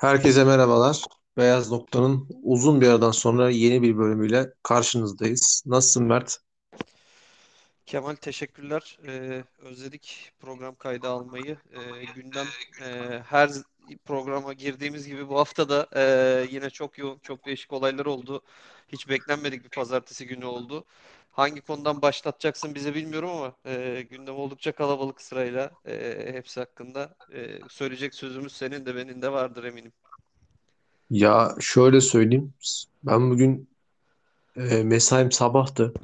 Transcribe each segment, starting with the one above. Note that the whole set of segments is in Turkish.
Herkese merhabalar. Beyaz Nokta'nın uzun bir aradan sonra yeni bir bölümüyle karşınızdayız. Nasılsın Mert? Kemal teşekkürler. Ee, özledik program kaydı almayı. Ee, gündem e, her programa girdiğimiz gibi bu hafta da e, yine çok yoğun, çok değişik olaylar oldu. Hiç beklenmedik bir pazartesi günü oldu. Hangi konudan başlatacaksın bize bilmiyorum ama e, gündem oldukça kalabalık sırayla e, hepsi hakkında. E, söyleyecek sözümüz senin de benim de vardır eminim. Ya şöyle söyleyeyim. Ben bugün e, mesaim sabahtı.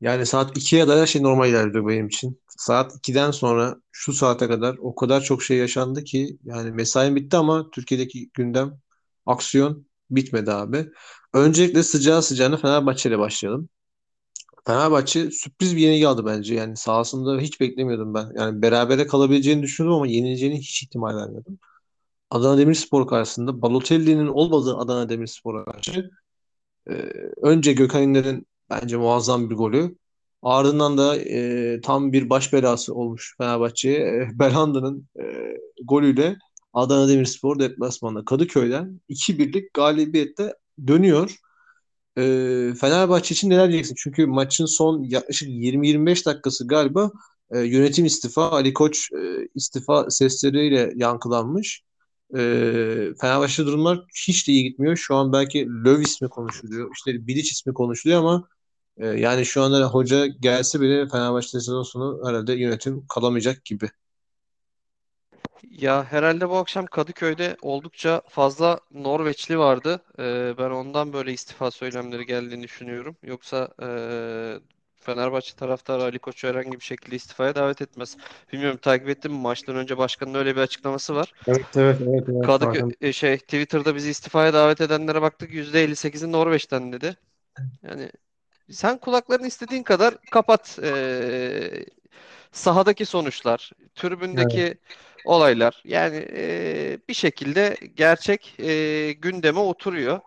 Yani saat 2'ye kadar her şey normal ilerliyor benim için. Saat 2'den sonra şu saate kadar o kadar çok şey yaşandı ki yani mesaim bitti ama Türkiye'deki gündem, aksiyon bitmedi abi. Öncelikle sıcağı sıcağına Fenerbahçe ile başlayalım. Fenerbahçe sürpriz bir yenilgi aldı bence. Yani sahasında hiç beklemiyordum ben. Yani berabere kalabileceğini düşündüm ama yenileceğini hiç ihtimal vermiyordum. Adana Demirspor karşısında Balotelli'nin olmadığı Adana Demirspor'a karşı e, önce Gökhan İnler'in bence muazzam bir golü. Ardından da e, tam bir baş belası olmuş Fenerbahçe'ye. E, Belhanda'nın e, golüyle Adana Demirspor deplasmanda Kadıköy'den 2-1'lik galibiyette dönüyor. E, Fenerbahçe için neler diyeceksin? Çünkü maçın son yaklaşık 20-25 dakikası galiba e, yönetim istifa, Ali Koç e, istifa sesleriyle yankılanmış. E, Fenerbahçe durumlar hiç de iyi gitmiyor. Şu an belki Löw ismi konuşuluyor. İşte Bilic ismi konuşuluyor ama e, yani şu anda hoca gelse bile Fenerbahçe sezon sonu herhalde yönetim kalamayacak gibi. Ya herhalde bu akşam Kadıköy'de oldukça fazla Norveçli vardı. Ee, ben ondan böyle istifa söylemleri geldiğini düşünüyorum. Yoksa eee, Fenerbahçe taraftarı Ali Koç'u herhangi bir şekilde istifaya davet etmez. Bilmiyorum takip ettim mi? Maçtan önce başkanın öyle bir açıklaması var. Evet evet evet evet Kadıköy farkında. e, şey Twitter'da bizi istifaya davet edenlere baktık %58'i Norveç'ten dedi. Yani sen kulaklarını istediğin kadar kapat. Ee, sahadaki sonuçlar, Evet, tribündeki olaylar yani e, bir şekilde gerçek e, gündeme oturuyor.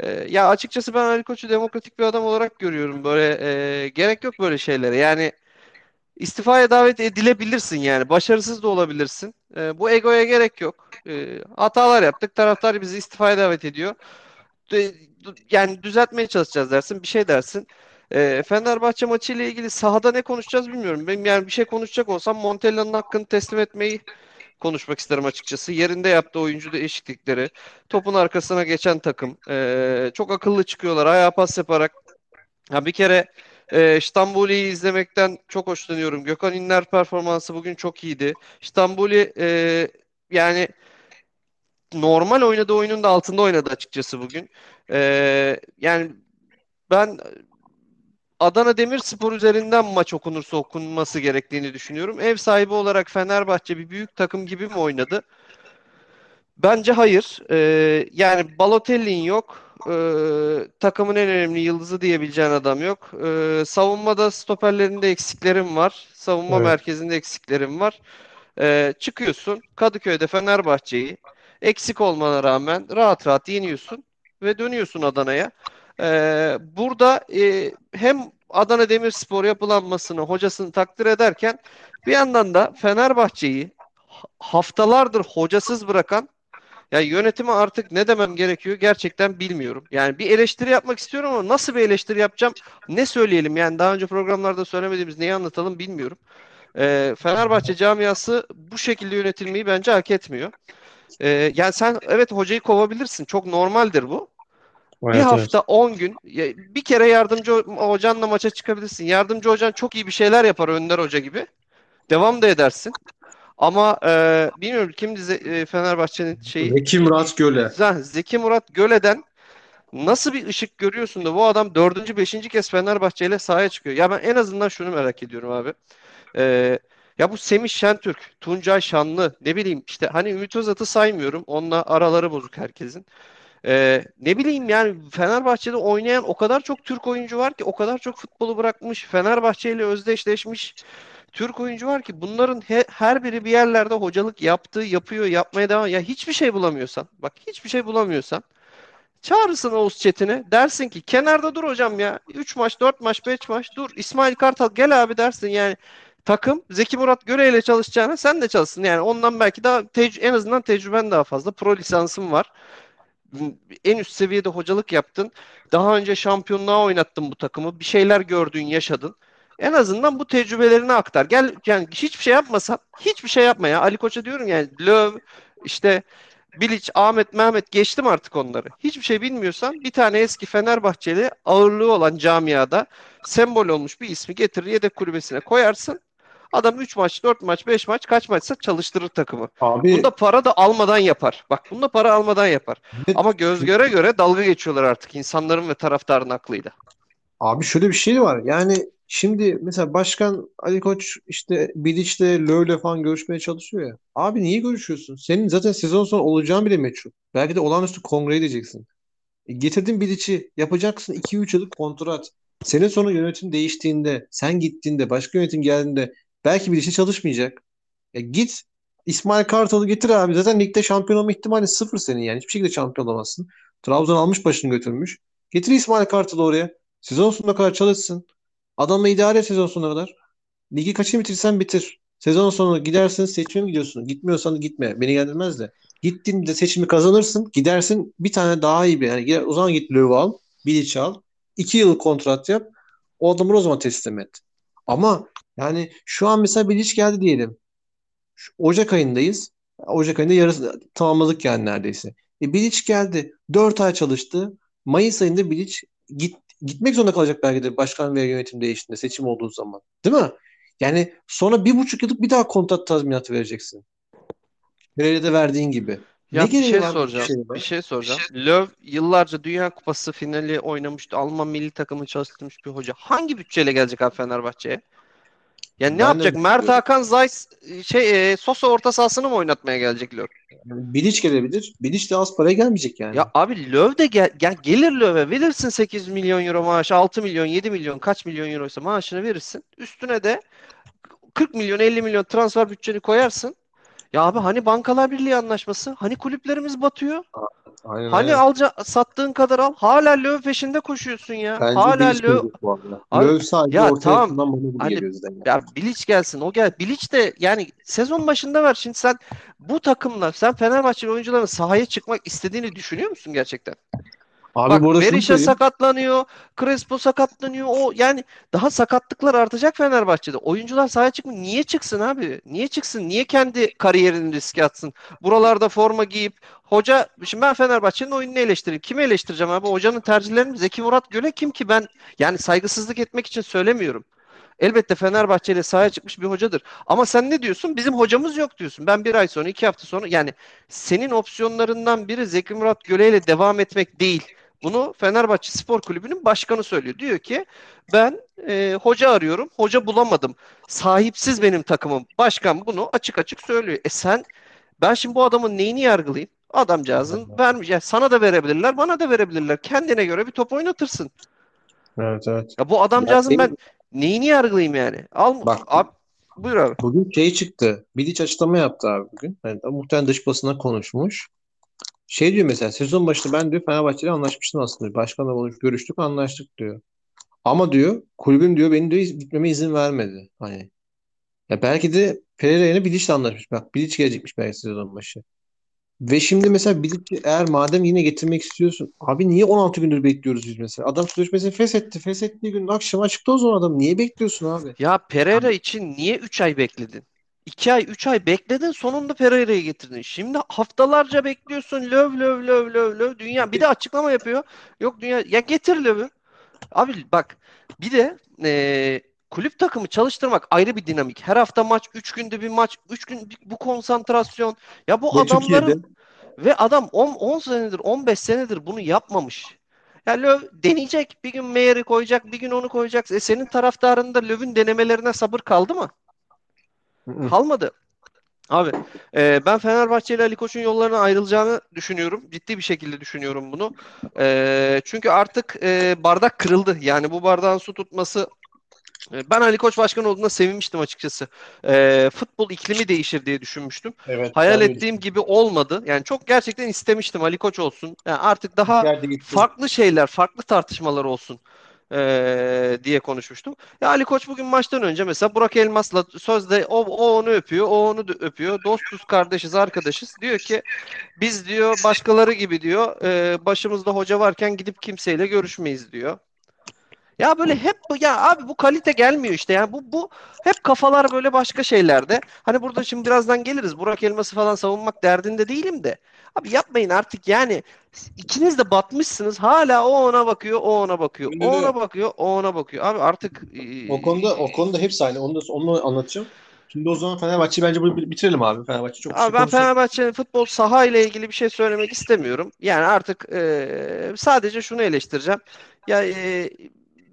E, ya açıkçası ben Ali Koç'u demokratik bir adam olarak görüyorum. Böyle e, gerek yok böyle şeylere. Yani istifaya davet edilebilirsin yani. Başarısız da olabilirsin. E, bu egoya gerek yok. E, hatalar yaptık. Taraftar bizi istifaya davet ediyor de- yani düzeltmeye çalışacağız dersin. Bir şey dersin. E, Fenerbahçe maçı ile ilgili sahada ne konuşacağız bilmiyorum. Benim yani bir şey konuşacak olsam Montella'nın hakkını teslim etmeyi konuşmak isterim açıkçası. Yerinde yaptığı oyuncu değişiklikleri, topun arkasına geçen takım, e, çok akıllı çıkıyorlar. Ayağa pas yaparak. Ha bir kere e, İstanbul'i izlemekten çok hoşlanıyorum. Gökhan İnler performansı bugün çok iyiydi. İstanbul'i e, yani normal oynadığı oyunun da altında oynadı açıkçası bugün. Ee, yani ben Adana Demirspor üzerinden maç okunursa okunması gerektiğini düşünüyorum. Ev sahibi olarak Fenerbahçe bir büyük takım gibi mi oynadı? Bence hayır. Ee, yani Balotelli'nin yok. Ee, takımın en önemli yıldızı diyebileceğin adam yok. Ee, savunmada stoperlerinde eksiklerim var. Savunma evet. merkezinde eksiklerim var. Ee, çıkıyorsun Kadıköy'de Fenerbahçe'yi eksik olmana rağmen rahat rahat yeniyorsun ve dönüyorsun Adana'ya. Ee, burada e, hem Adana Demirspor yapılanmasını, hocasını takdir ederken bir yandan da Fenerbahçe'yi ha- haftalardır hocasız bırakan ya yönetime artık ne demem gerekiyor gerçekten bilmiyorum. Yani bir eleştiri yapmak istiyorum ama nasıl bir eleştiri yapacağım, ne söyleyelim yani daha önce programlarda söylemediğimiz neyi anlatalım bilmiyorum. Ee, Fenerbahçe camiası bu şekilde yönetilmeyi bence hak etmiyor. Ee, yani sen evet hocayı kovabilirsin. Çok normaldir bu. Bir Evet evet. hafta 10 gün bir kere yardımcı ho- hocanla maça çıkabilirsin. Yardımcı hocan çok iyi bir şeyler yapar Önder Hoca gibi. Devam da edersin. Ama e, bilmiyorum kimdi e, Fenerbahçe'nin şeyi Zeki Murat Göle. Zeki Murat Göle'den nasıl bir ışık görüyorsun da bu adam dördüncü, beşinci kez Fenerbahçe ile sahaya çıkıyor. Ya ben en azından şunu merak ediyorum abi. Ee, ya bu Semih Şentürk, Tuncay Şanlı, ne bileyim işte hani Ümit Özat'ı saymıyorum. Onunla araları bozuk herkesin. Ee, ne bileyim yani Fenerbahçe'de oynayan o kadar çok Türk oyuncu var ki, o kadar çok futbolu bırakmış, Fenerbahçe ile özdeşleşmiş Türk oyuncu var ki bunların he- her biri bir yerlerde hocalık yaptı, yapıyor, yapmaya devam. Ya hiçbir şey bulamıyorsan, bak hiçbir şey bulamıyorsan Çağırırsın Oğuz Çetin'i. Dersin ki kenarda dur hocam ya. 3 maç, 4 maç, 5 maç dur. İsmail Kartal gel abi dersin yani. takım Zeki Murat Göre ile çalışacağına sen de çalışsın. Yani ondan belki daha tec- en azından tecrüben daha fazla. Pro lisansın var. En üst seviyede hocalık yaptın. Daha önce şampiyonluğa oynattın bu takımı. Bir şeyler gördün, yaşadın. En azından bu tecrübelerini aktar. Gel yani hiçbir şey yapmasan, hiçbir şey yapma ya. Ali Koç'a diyorum yani Löw işte Bilic, Ahmet, Mehmet geçtim artık onları. Hiçbir şey bilmiyorsan bir tane eski Fenerbahçeli ağırlığı olan camiada sembol olmuş bir ismi getirir yedek kulübesine koyarsın. Adam 3 maç, 4 maç, 5 maç kaç maçsa çalıştırır takımı. Abi Bunda para da almadan yapar. Bak bunda para almadan yapar. Ama göz göre göre dalga geçiyorlar artık insanların ve taraftarın aklıyla. Abi şöyle bir şey var. Yani şimdi mesela Başkan Ali Koç işte Bilic'le Löw'le falan görüşmeye çalışıyor ya. Abi niye görüşüyorsun? Senin zaten sezon sonu olacağın bile meçhul. Belki de olağanüstü kongre edeceksin. E, getirdin Bilic'i yapacaksın 2-3 yıllık kontrat. Sene sonu yönetim değiştiğinde, sen gittiğinde, başka yönetim geldiğinde belki Bilic'i çalışmayacak. Ya git İsmail Kartal'ı getir abi. Zaten ligde şampiyon olma ihtimali sıfır senin yani. Hiçbir şekilde şampiyon olamazsın. Trabzon almış başını götürmüş. Getir İsmail Kartal'ı oraya. Sezon sonuna kadar çalışsın. Adamla idare et sezon sonuna kadar. Ligi kaçını bitirsen bitir. Sezon sonu gidersin seçime mi gidiyorsun? Gitmiyorsan gitme. Beni geldirmez de. Gittiğinde seçimi kazanırsın. Gidersin bir tane daha iyi bir. Yani o zaman git Löw'ü al. Bilic al. İki yıl kontrat yap. O adamı o zaman teslim et. Ama yani şu an mesela Bilic geldi diyelim. Şu Ocak ayındayız. Ocak ayında yarısı tamamladık yani neredeyse. E, Bilic geldi. 4 ay çalıştı. Mayıs ayında Bilic git, gitmek zorunda kalacak belki de başkan veya yönetim değiştiğinde seçim olduğu zaman. Değil mi? Yani sonra bir buçuk yıllık bir daha kontrat tazminatı vereceksin. Pereira'da verdiğin gibi. Ne Ya bir gereği şey var soracağım. şeye be? Bir şey soracağım. Löw yıllarca Dünya Kupası finali oynamıştı. Alman milli takımı çalıştırmış bir hoca. Hangi bütçeyle gelecek abi Fenerbahçe'ye? Ya ne Ben de yapacak? Mert düşünüyorum. Hakan Zayt şey e, Sosa orta sahasını mı oynatmaya gelecek Löw? Yani Bilic gelebilir. Bilic de az paraya gelmeyecek yani. Ya abi Löw de gel, gel gelir Löw'e verirsin 8 milyon euro maaş, 6 milyon, 7 milyon kaç milyon euroysa maaşını verirsin. Üstüne de 40 milyon 50 milyon transfer bütçeni koyarsın. Ya abi hani Bankalar Birliği anlaşması? Hani kulüplerimiz batıyor? Aynen Hani aynen. alca sattığın kadar al. Hala Löw peşinde koşuyorsun ya. Bence Hala bu arada. Abi, Löw sadece ya tamam. Hani ya Bilic gelsin o gel. Bilic de yani sezon başında ver. Şimdi sen bu takımla sen Fenerbahçeli oyuncuların sahaya çıkmak istediğini düşünüyor musun gerçekten? Abi Bak bu arada şunu Berisha sakatlanıyor. Crespo sakatlanıyor. O yani daha sakatlıklar artacak Fenerbahçe'de. Oyuncular sahaya çıkmıyor. Niye çıksın abi? Niye çıksın? Niye kendi kariyerini riske atsın? Buralarda forma giyip hoca şimdi ben Fenerbahçe'nin oyununu eleştireyim. Kimi eleştireceğim abi? Hocanın tercihlerini? Zeki Murat Göle kim ki ben yani saygısızlık etmek için söylemiyorum. Elbette Fenerbahçe ile sahaya çıkmış bir hocadır. Ama sen ne diyorsun? Bizim hocamız yok diyorsun. Ben bir ay sonra, iki hafta sonra yani senin opsiyonlarından biri Zeki Murat Göle ile devam etmek değil. Bunu Fenerbahçe Spor Kulübü'nün başkanı söylüyor. Diyor ki ben e, hoca arıyorum, hoca bulamadım. Sahipsiz benim takımım. Başkan bunu açık açık söylüyor. E sen ben şimdi bu adamın neyini yargılayayım? Adamcağızın. Ya sana da verebilirler, bana da verebilirler. Kendine göre bir top oynatırsın. Evet evet. Ya bu Ya adamcağızın benim ben neyini yargılayayım yani? Al bak abi buyur abi. bugün şey çıktı. Bilic açıklama yaptı abi bugün. Yani, muhtemelen dış basına konuşmuş. Şey diyor mesela sezon başında ben diyor Fenerbahçe'yle anlaşmıştım aslında. Başkanla konuş, görüştük anlaştık diyor. Ama diyor kulübüm diyor benim diyor gitmeme izin vermedi. Hani ya belki de Pereira yine Bilic'le anlaşmış. Bak Bilic gelecekmiş belki sezon başı. Ve şimdi mesela Bilic'i eğer madem yine getirmek istiyorsun. Abi niye 16 gündür bekliyoruz biz mesela? Adam sözleşmesini feshetti. Feshettiği gün akşam açıkta o zaman adam. Niye bekliyorsun abi? Ya Pereira için niye 3 ay bekledin? 2 ay 3 ay bekledin sonunda Pereira'yı getirdin. Şimdi haftalarca bekliyorsun. Löv löv löv löv löv dünya bir de açıklama yapıyor. Yok dünya ya getir Löv'ü. Abi bak bir de eee, kulüp takımı çalıştırmak ayrı bir dinamik. Her hafta maç, 3 günde bir maç, 3 gün bu konsantrasyon. Ya bu Ve adamların ve adam 10 10 senedir, 15 senedir bunu yapmamış. Ya Löw deneyecek. Bir gün Meyer'i koyacak, bir gün onu koyacak. E senin taraftarında Löw'ün denemelerine sabır kaldı mı? Kalmadı. Abi e, ben Fenerbahçe ile Ali Koç'un yollarına ayrılacağını düşünüyorum. Ciddi bir şekilde düşünüyorum bunu. E, çünkü artık e, bardak kırıldı. Yani bu bardağın su tutması e, ben Ali Koç başkan olduğunda sevinmiştim açıkçası. E, futbol iklimi değişir diye düşünmüştüm. evet Hayal de ettiğim gibi olmadı. Yani çok gerçekten istemiştim Ali Koç olsun. Yani artık daha farklı şeyler, farklı tartışmalar olsun. E, diye konuşmuştum. Ya Ali Koç bugün maçtan önce mesela Burak Elmas'la sözde o, o onu öpüyor, o onu öpüyor. Dostuz, kardeşiz, arkadaşız. Diyor ki biz diyor başkaları gibi diyor e, başımızda hoca varken gidip kimseyle görüşmeyiz diyor. Ya böyle hep ya abi bu kalite gelmiyor işte yani bu bu hep kafalar böyle başka şeylerde. Hani burada şimdi birazdan geliriz. Burak Elmas'ı falan savunmak derdinde değilim de. Abi yapmayın artık yani ikiniz de batmışsınız. Hala o ona bakıyor, o ona bakıyor. Şimdi O de ona bakıyor, o ona bakıyor. Abi artık o konuda o konuda hepsi aynı. Onu da onu anlatacağım. Şimdi o zaman Fenerbahçe'yi bence bunu bitirelim abi. Fenerbahçe çok şey Abi ben konuşalım. Fenerbahçe'nin futbol saha ile ilgili bir şey söylemek istemiyorum. Yani artık e, sadece şunu eleştireceğim. Ya e,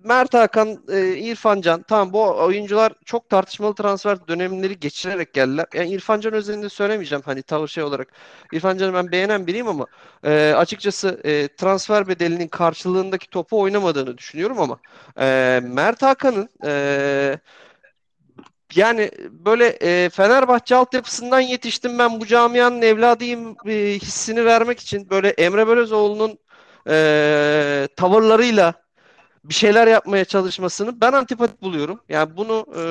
Mert Hakan, e, İrfan Can tamam bu oyuncular çok tartışmalı transfer dönemleri geçirerek geldiler. Yani İrfan Can özelinde söylemeyeceğim hani tavır şey olarak. İrfan Can'ı ben beğenen biriyim ama e, açıkçası e, transfer bedelinin karşılığındaki topu oynamadığını düşünüyorum ama e, Mert Hakan'ın e, yani böyle e, Fenerbahçe altyapısından yetiştim ben bu camianın evladıyım e, hissini vermek için böyle Emre Belözoğlu'nun e, tavırlarıyla bir şeyler yapmaya çalışmasını ben antipatik buluyorum. Yani bunu e,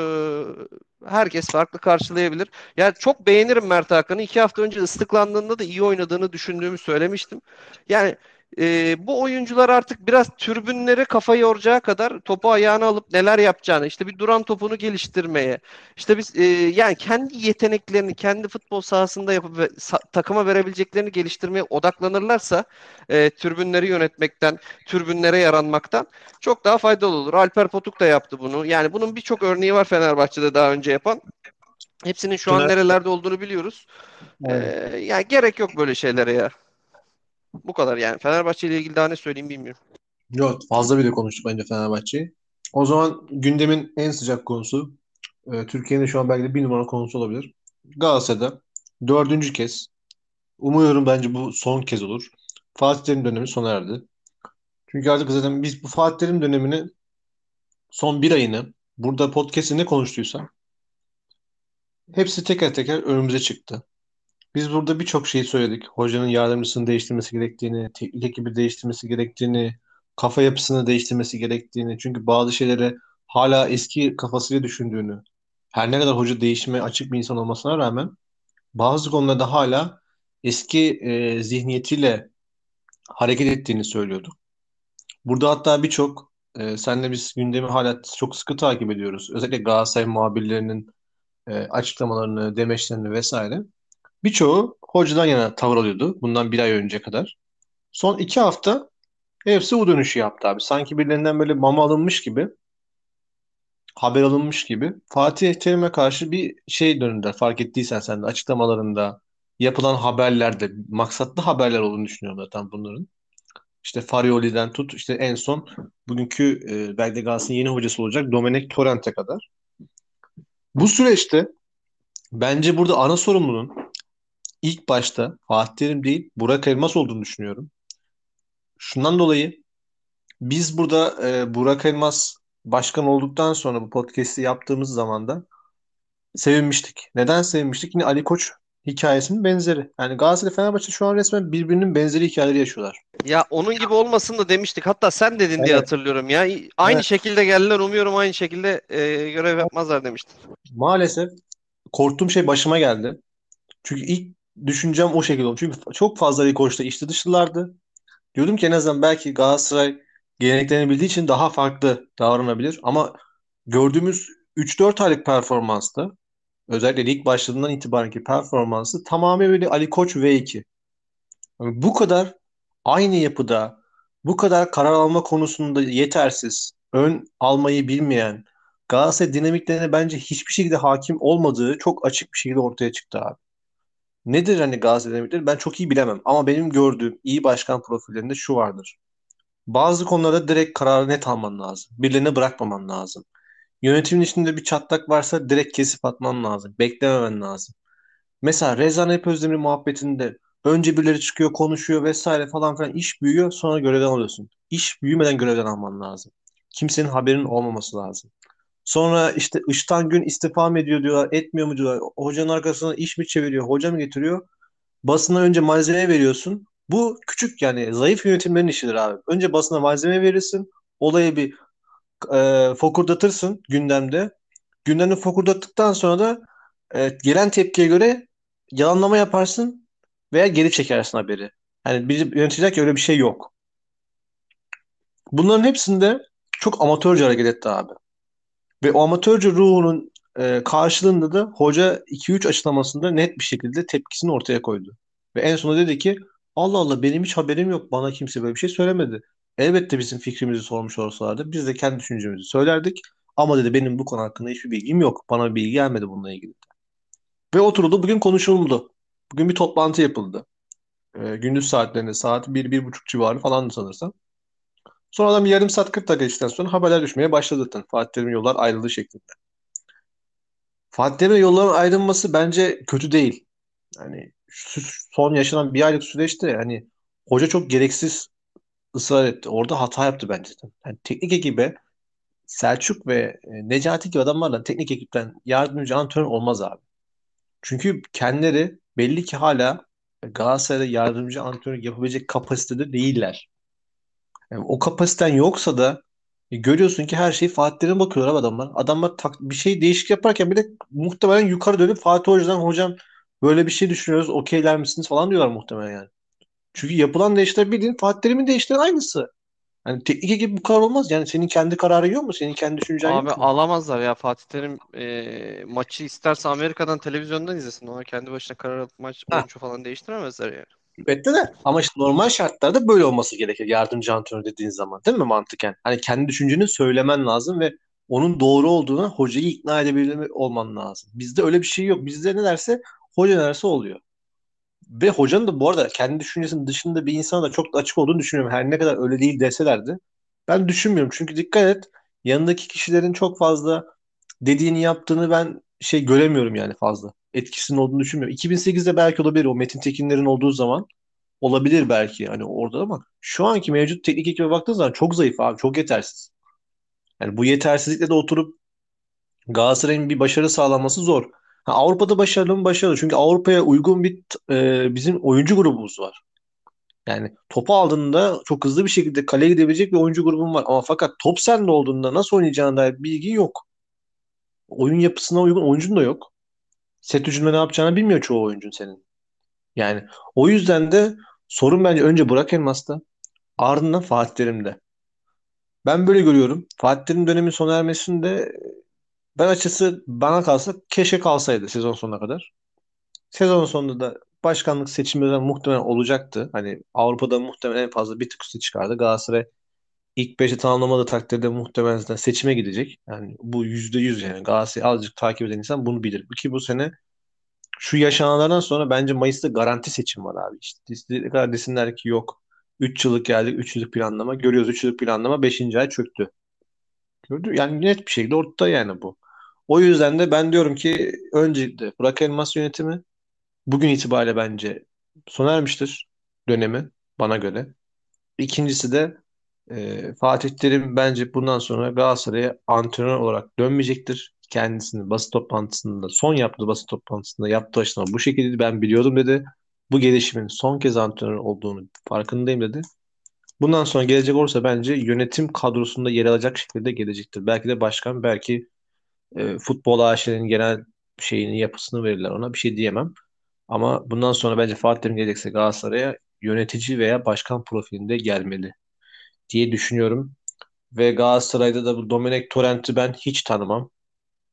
herkes farklı karşılayabilir. Yani çok beğenirim Mert Hakan'ı. İki hafta önce ıslıklandığında da iyi oynadığını düşündüğümü söylemiştim. Yani e, bu oyuncular artık biraz türbünlere kafa yoracağı kadar topu ayağına alıp neler yapacağını, işte bir duran topunu geliştirmeye, işte biz e, yani kendi yeteneklerini kendi futbol sahasında yapıp takıma verebileceklerini geliştirmeye odaklanırlarsa e, türbünleri yönetmekten, türbünlere yaranmaktan çok daha faydalı olur. Alper Potuk da yaptı bunu. Yani bunun birçok örneği var Fenerbahçe'de daha önce yapan. Hepsinin şu an nerelerde olduğunu biliyoruz. E, aynen. yani gerek yok böyle şeylere ya. Bu kadar yani. Fenerbahçe ile ilgili daha ne söyleyeyim bilmiyorum. Yok fazla bile konuştuk bence Fenerbahçe'yi. O zaman gündemin en sıcak konusu e, Türkiye'nin şu an belki de bir numara konusu olabilir. Galatasaray'da dördüncü kez umuyorum bence bu son kez olur. Fatih dönemi sona erdi. Çünkü artık zaten biz bu Fatih Terim dönemini son bir ayını burada podcast'te ne konuştuysam hepsi teker teker önümüze çıktı. Biz burada birçok şeyi söyledik. Hocanın yardımcısını değiştirmesi gerektiğini, teknik ekibi değiştirmesi gerektiğini, kafa yapısını değiştirmesi gerektiğini. Çünkü bazı şeyleri hala eski kafasıyla düşündüğünü, her ne kadar hoca değişime açık bir insan olmasına rağmen bazı konularda hala eski e, zihniyetiyle hareket ettiğini söylüyordu. Burada hatta birçok e, senle biz gündemi hala çok sıkı takip ediyoruz. Özellikle Galatasaray muhabirlerinin e, açıklamalarını, demeçlerini vesaire. Birçoğu hocadan yana tavır alıyordu bundan bir ay önce kadar. Son iki hafta hepsi U dönüşü yaptı abi. Sanki birilerinden böyle mama alınmış gibi, haber alınmış gibi. Fatih Terim'e karşı bir şey döndüler. Fark ettiysen sen de açıklamalarında, yapılan haberlerde, maksatlı haberler olduğunu düşünüyorum zaten bunların. İşte Farioli'den tut, işte en son bugünkü e, belki Galatasaray'ın yeni hocası olacak Domenech Torrent'e kadar. Bu süreçte bence burada ana sorumlunun ilk başta Fatih Terim değil Burak Elmas olduğunu düşünüyorum. Şundan dolayı biz burada e, Burak Elmas başkan olduktan sonra bu podcast'i yaptığımız zaman da sevinmiştik. Neden sevinmiştik? Yine Ali Koç hikayesinin benzeri. Yani Galatasaray Fenerbahçe şu an resmen birbirinin benzeri hikayeleri yaşıyorlar. Ya onun gibi olmasın da demiştik. Hatta sen dedin diye Evet. hatırlıyorum ya. Aynı Evet. şekilde geldiler. Umuyorum aynı şekilde e, görev yapmazlar demiştin. Maalesef korktuğum şey başıma geldi. Çünkü ilk düşüncem o şekilde oldu. Çünkü çok fazla Ali Koç'ta içli dışlılardı. Diyordum ki en azından belki Galatasaray geleneklerini bildiği için daha farklı davranabilir. Ama gördüğümüz 3-4 aylık performansta özellikle lig başladığından itibarenki performansı tamamen böyle Ali Koç V2. Yani bu kadar aynı yapıda, bu kadar karar alma konusunda yetersiz, ön almayı bilmeyen, Galatasaray dinamiklerine bence hiçbir şekilde hakim olmadığı çok açık bir şekilde ortaya çıktı abi. Nedir hani Galatasaray dinamikleri? Ben çok iyi bilemem. Ama benim gördüğüm iyi başkan profillerinde şu vardır. Bazı konularda direkt kararı net alman lazım. Birilerine bırakmaman lazım. Yönetimin içinde bir çatlak varsa direkt kesip atman lazım. Beklememen lazım. Mesela Rezan Hep Özdemir muhabbetinde önce birileri çıkıyor, konuşuyor vesaire falan filan iş büyüyor sonra görevden alıyorsun. İş büyümeden görevden alman lazım. Kimsenin haberinin olmaması lazım. Sonra işte Iştan Gün istifa mı ediyor diyorlar, etmiyor mu diyorlar. Hocanın arkasına iş mi çeviriyor, hoca mı getiriyor? Basına önce malzeme veriyorsun. Bu küçük yani zayıf yönetimlerin işidir abi. Önce basına malzeme verirsin. Olaya bir e, fokurdatırsın gündemde. Gündemde fokurdattıktan sonra da e, gelen tepkiye göre yalanlama yaparsın veya geri çekersin haberi. Yani bir yönetici ki öyle bir şey yok. Bunların hepsinde çok amatörce hareket etti abi. Ve o amatörce ruhunun e, karşılığında da hoca 2-3 açıklamasında net bir şekilde tepkisini ortaya koydu. Ve en sonunda dedi ki Allah Allah benim hiç haberim yok. Bana kimse böyle bir şey söylemedi. Elbette bizim fikrimizi sormuş olsalardı biz de kendi düşüncemizi söylerdik. Ama dedi benim bu konu hakkında hiçbir bilgim yok. Bana bir bilgi gelmedi bununla ilgili. Ve oturuldu bugün konuşuldu. Bugün bir toplantı yapıldı. E, gündüz saatlerinde saat bir bir buçuk civarı falan sanırsam. Sonradan bir yarım saat 40 dakika geçtikten sonra haberler düşmeye başladı zaten. Fatih Terim'in yollar ayrıldığı şeklinde. Fatih Terim'le yolların ayrılması bence kötü değil. Yani son yaşanan bir aylık süreçte yani hoca çok gereksiz ısrar etti. Orada hata yaptı bence. Yani teknik ekibe Selçuk ve e, Necati gibi adamlarla teknik ekipten yardımcı antrenör olmaz abi. Çünkü kendileri belli ki hala Galatasaray'da yardımcı antrenör yapabilecek kapasitede değiller. Yani o kapasiten yoksa da e, görüyorsun ki her şeyi Fatih Terim'e bakıyorlar adamlar. Adamlar tak, bir şey değişik yaparken bile muhtemelen yukarı dönüp Fatih Hoca'dan hocam böyle bir şey düşünüyoruz okeyler misiniz falan diyorlar muhtemelen yani. Çünkü yapılan değişiklikler bildiğin Fatih Terim'in değişiklikleri aynısı. Yani teknik ekip bu kadar olmaz. Yani senin kendi kararın yok mu? Senin kendi düşüncen Abi yok mu? alamazlar ya Fatih Terim e, maçı isterse Amerika'dan televizyondan izlesin. Ona kendi başına karar alıp maç oyuncu falan değiştiremezler yani. Elbette de ama işte normal şartlarda böyle olması gerekir. Yardımcı antrenör dediğin zaman değil mi mantıken? Hani kendi düşünceni söylemen lazım ve onun doğru olduğuna hocayı ikna edebilme olman lazım. Bizde öyle bir şey yok. Bizde ne derse hoca ne derse oluyor. Ve hocanın da bu arada kendi düşüncesinin dışında bir insana da çok da açık olduğunu düşünüyorum. Her ne kadar öyle değil deselerdi. Ben düşünmüyorum. Çünkü dikkat et yanındaki kişilerin çok fazla dediğini yaptığını ben şey göremiyorum yani fazla. Etkisinin olduğunu düşünmüyorum. 2008'de belki olabilir o Metin Tekinlerin olduğu zaman olabilir belki hani orada ama şu anki mevcut teknik ekibe baktığın zaman çok zayıf abi. Çok yetersiz. Yani bu yetersizlikle de oturup Galatasaray'ın bir başarı sağlaması zor. Ha, Avrupa'da başarılı mı başarılı? Çünkü Avrupa'ya uygun bir e, bizim oyuncu grubumuz var. Yani topu aldığında çok hızlı bir şekilde kaleye gidebilecek bir oyuncu grubun var. Ama fakat top sende olduğunda nasıl oynayacağına dair bilgin yok. Oyun yapısına uygun oyuncun da yok. Set hücumda ne yapacağını bilmiyor çoğu oyuncun senin. Yani o yüzden de sorun bence önce Burak Elmas'ta ardından Fatih Terim'de. Ben böyle görüyorum. Fatih Terim dönemin sona ermesinde ben açısı bana kalsa keşke kalsaydı sezon sonuna kadar. Sezon sonunda da başkanlık seçimleri muhtemelen olacaktı. Hani Avrupa'da muhtemelen en fazla bir tık üstü çıkardı. Galatasaray ilk 5'i tamamlamadığı takdirde muhtemelen seçime gidecek. Yani bu %100 yani Galatasaray'ı azıcık takip eden insan bunu bilir. Ki bu sene şu yaşananlardan sonra bence Mayıs'ta garanti seçim var abi. İşte istedikleri kadar desinler ki yok 3 yıllık geldik 3 yıllık planlama. Görüyoruz 3 yıllık planlama 5. ay çöktü. Gördü yani net bir şekilde ortada yani bu. O yüzden de ben diyorum ki öncelikle Burak Elmas yönetimi bugün itibariyle bence sona ermiştir dönemi bana göre. İkincisi de e, Fatih Terim bence bundan sonra Galatasaray'a antrenör olarak dönmeyecektir. Kendisini basın toplantısında son yaptığı basın toplantısında yaptığı açıklama bu şekilde ben biliyordum dedi. Bu gelişimin son kez antrenör olduğunu farkındayım dedi. Bundan sonra gelecek olursa bence yönetim kadrosunda yer alacak şekilde gelecektir. Belki de başkan, belki e, futbol AŞ'nin genel şeyini, yapısını verirler ona. Bir şey diyemem. Ama bundan sonra bence Fatih Terim gelecekse Galatasaray'a yönetici veya başkan profilinde gelmeli diye düşünüyorum. Ve Galatasaray'da da bu Domenech Torrent'i ben hiç tanımam.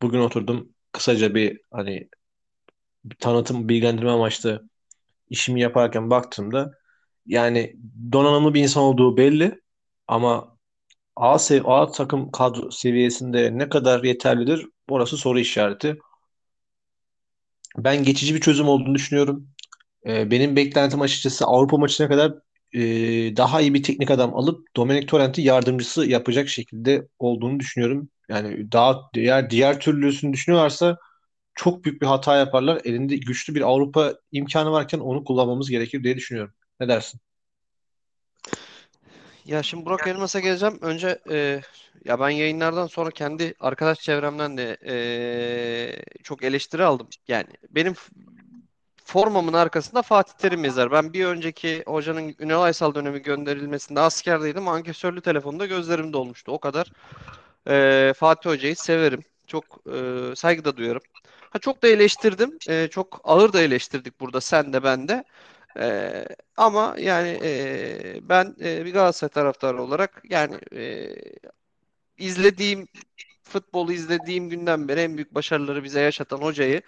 Bugün oturdum kısaca bir hani bir tanıtım bilgilendirme amaçlı işimi yaparken baktığımda yani donanımlı bir insan olduğu belli ama A, sev A takım kadro seviyesinde ne kadar yeterlidir orası soru işareti. Ben geçici bir çözüm olduğunu düşünüyorum. Ee, benim beklentim açıkçası Avrupa maçına kadar e, daha iyi bir teknik adam alıp Dominic Torrent'i yardımcısı yapacak şekilde olduğunu düşünüyorum. Yani daha diğer diğer türlüsünü düşünüyorlarsa çok büyük bir hata yaparlar. Elinde güçlü bir Avrupa imkanı varken onu kullanmamız gerekir diye düşünüyorum. Ne dersin? Ya şimdi Burak Elmas'a geleceğim. Önce e, ya ben yayınlardan sonra kendi arkadaş çevremden de e, çok eleştiri aldım. Yani benim formamın arkasında Fatih Terim yazar. Ben bir önceki hocanın Ünal Aysal dönemi gönderilmesinde askerdeydim. Ankesörlü telefonda gözlerim dolmuştu. O kadar Ee, Fatih Hoca'yı severim. Çok e, saygı da duyarım. Ha, çok da eleştirdim. Ee, çok ağır da eleştirdik burada sen de ben de. Ee, ama yani e, ben e, bir Galatasaray taraftarı olarak yani e, izlediğim futbolu izlediğim günden beri en büyük başarıları bize yaşatan hocayı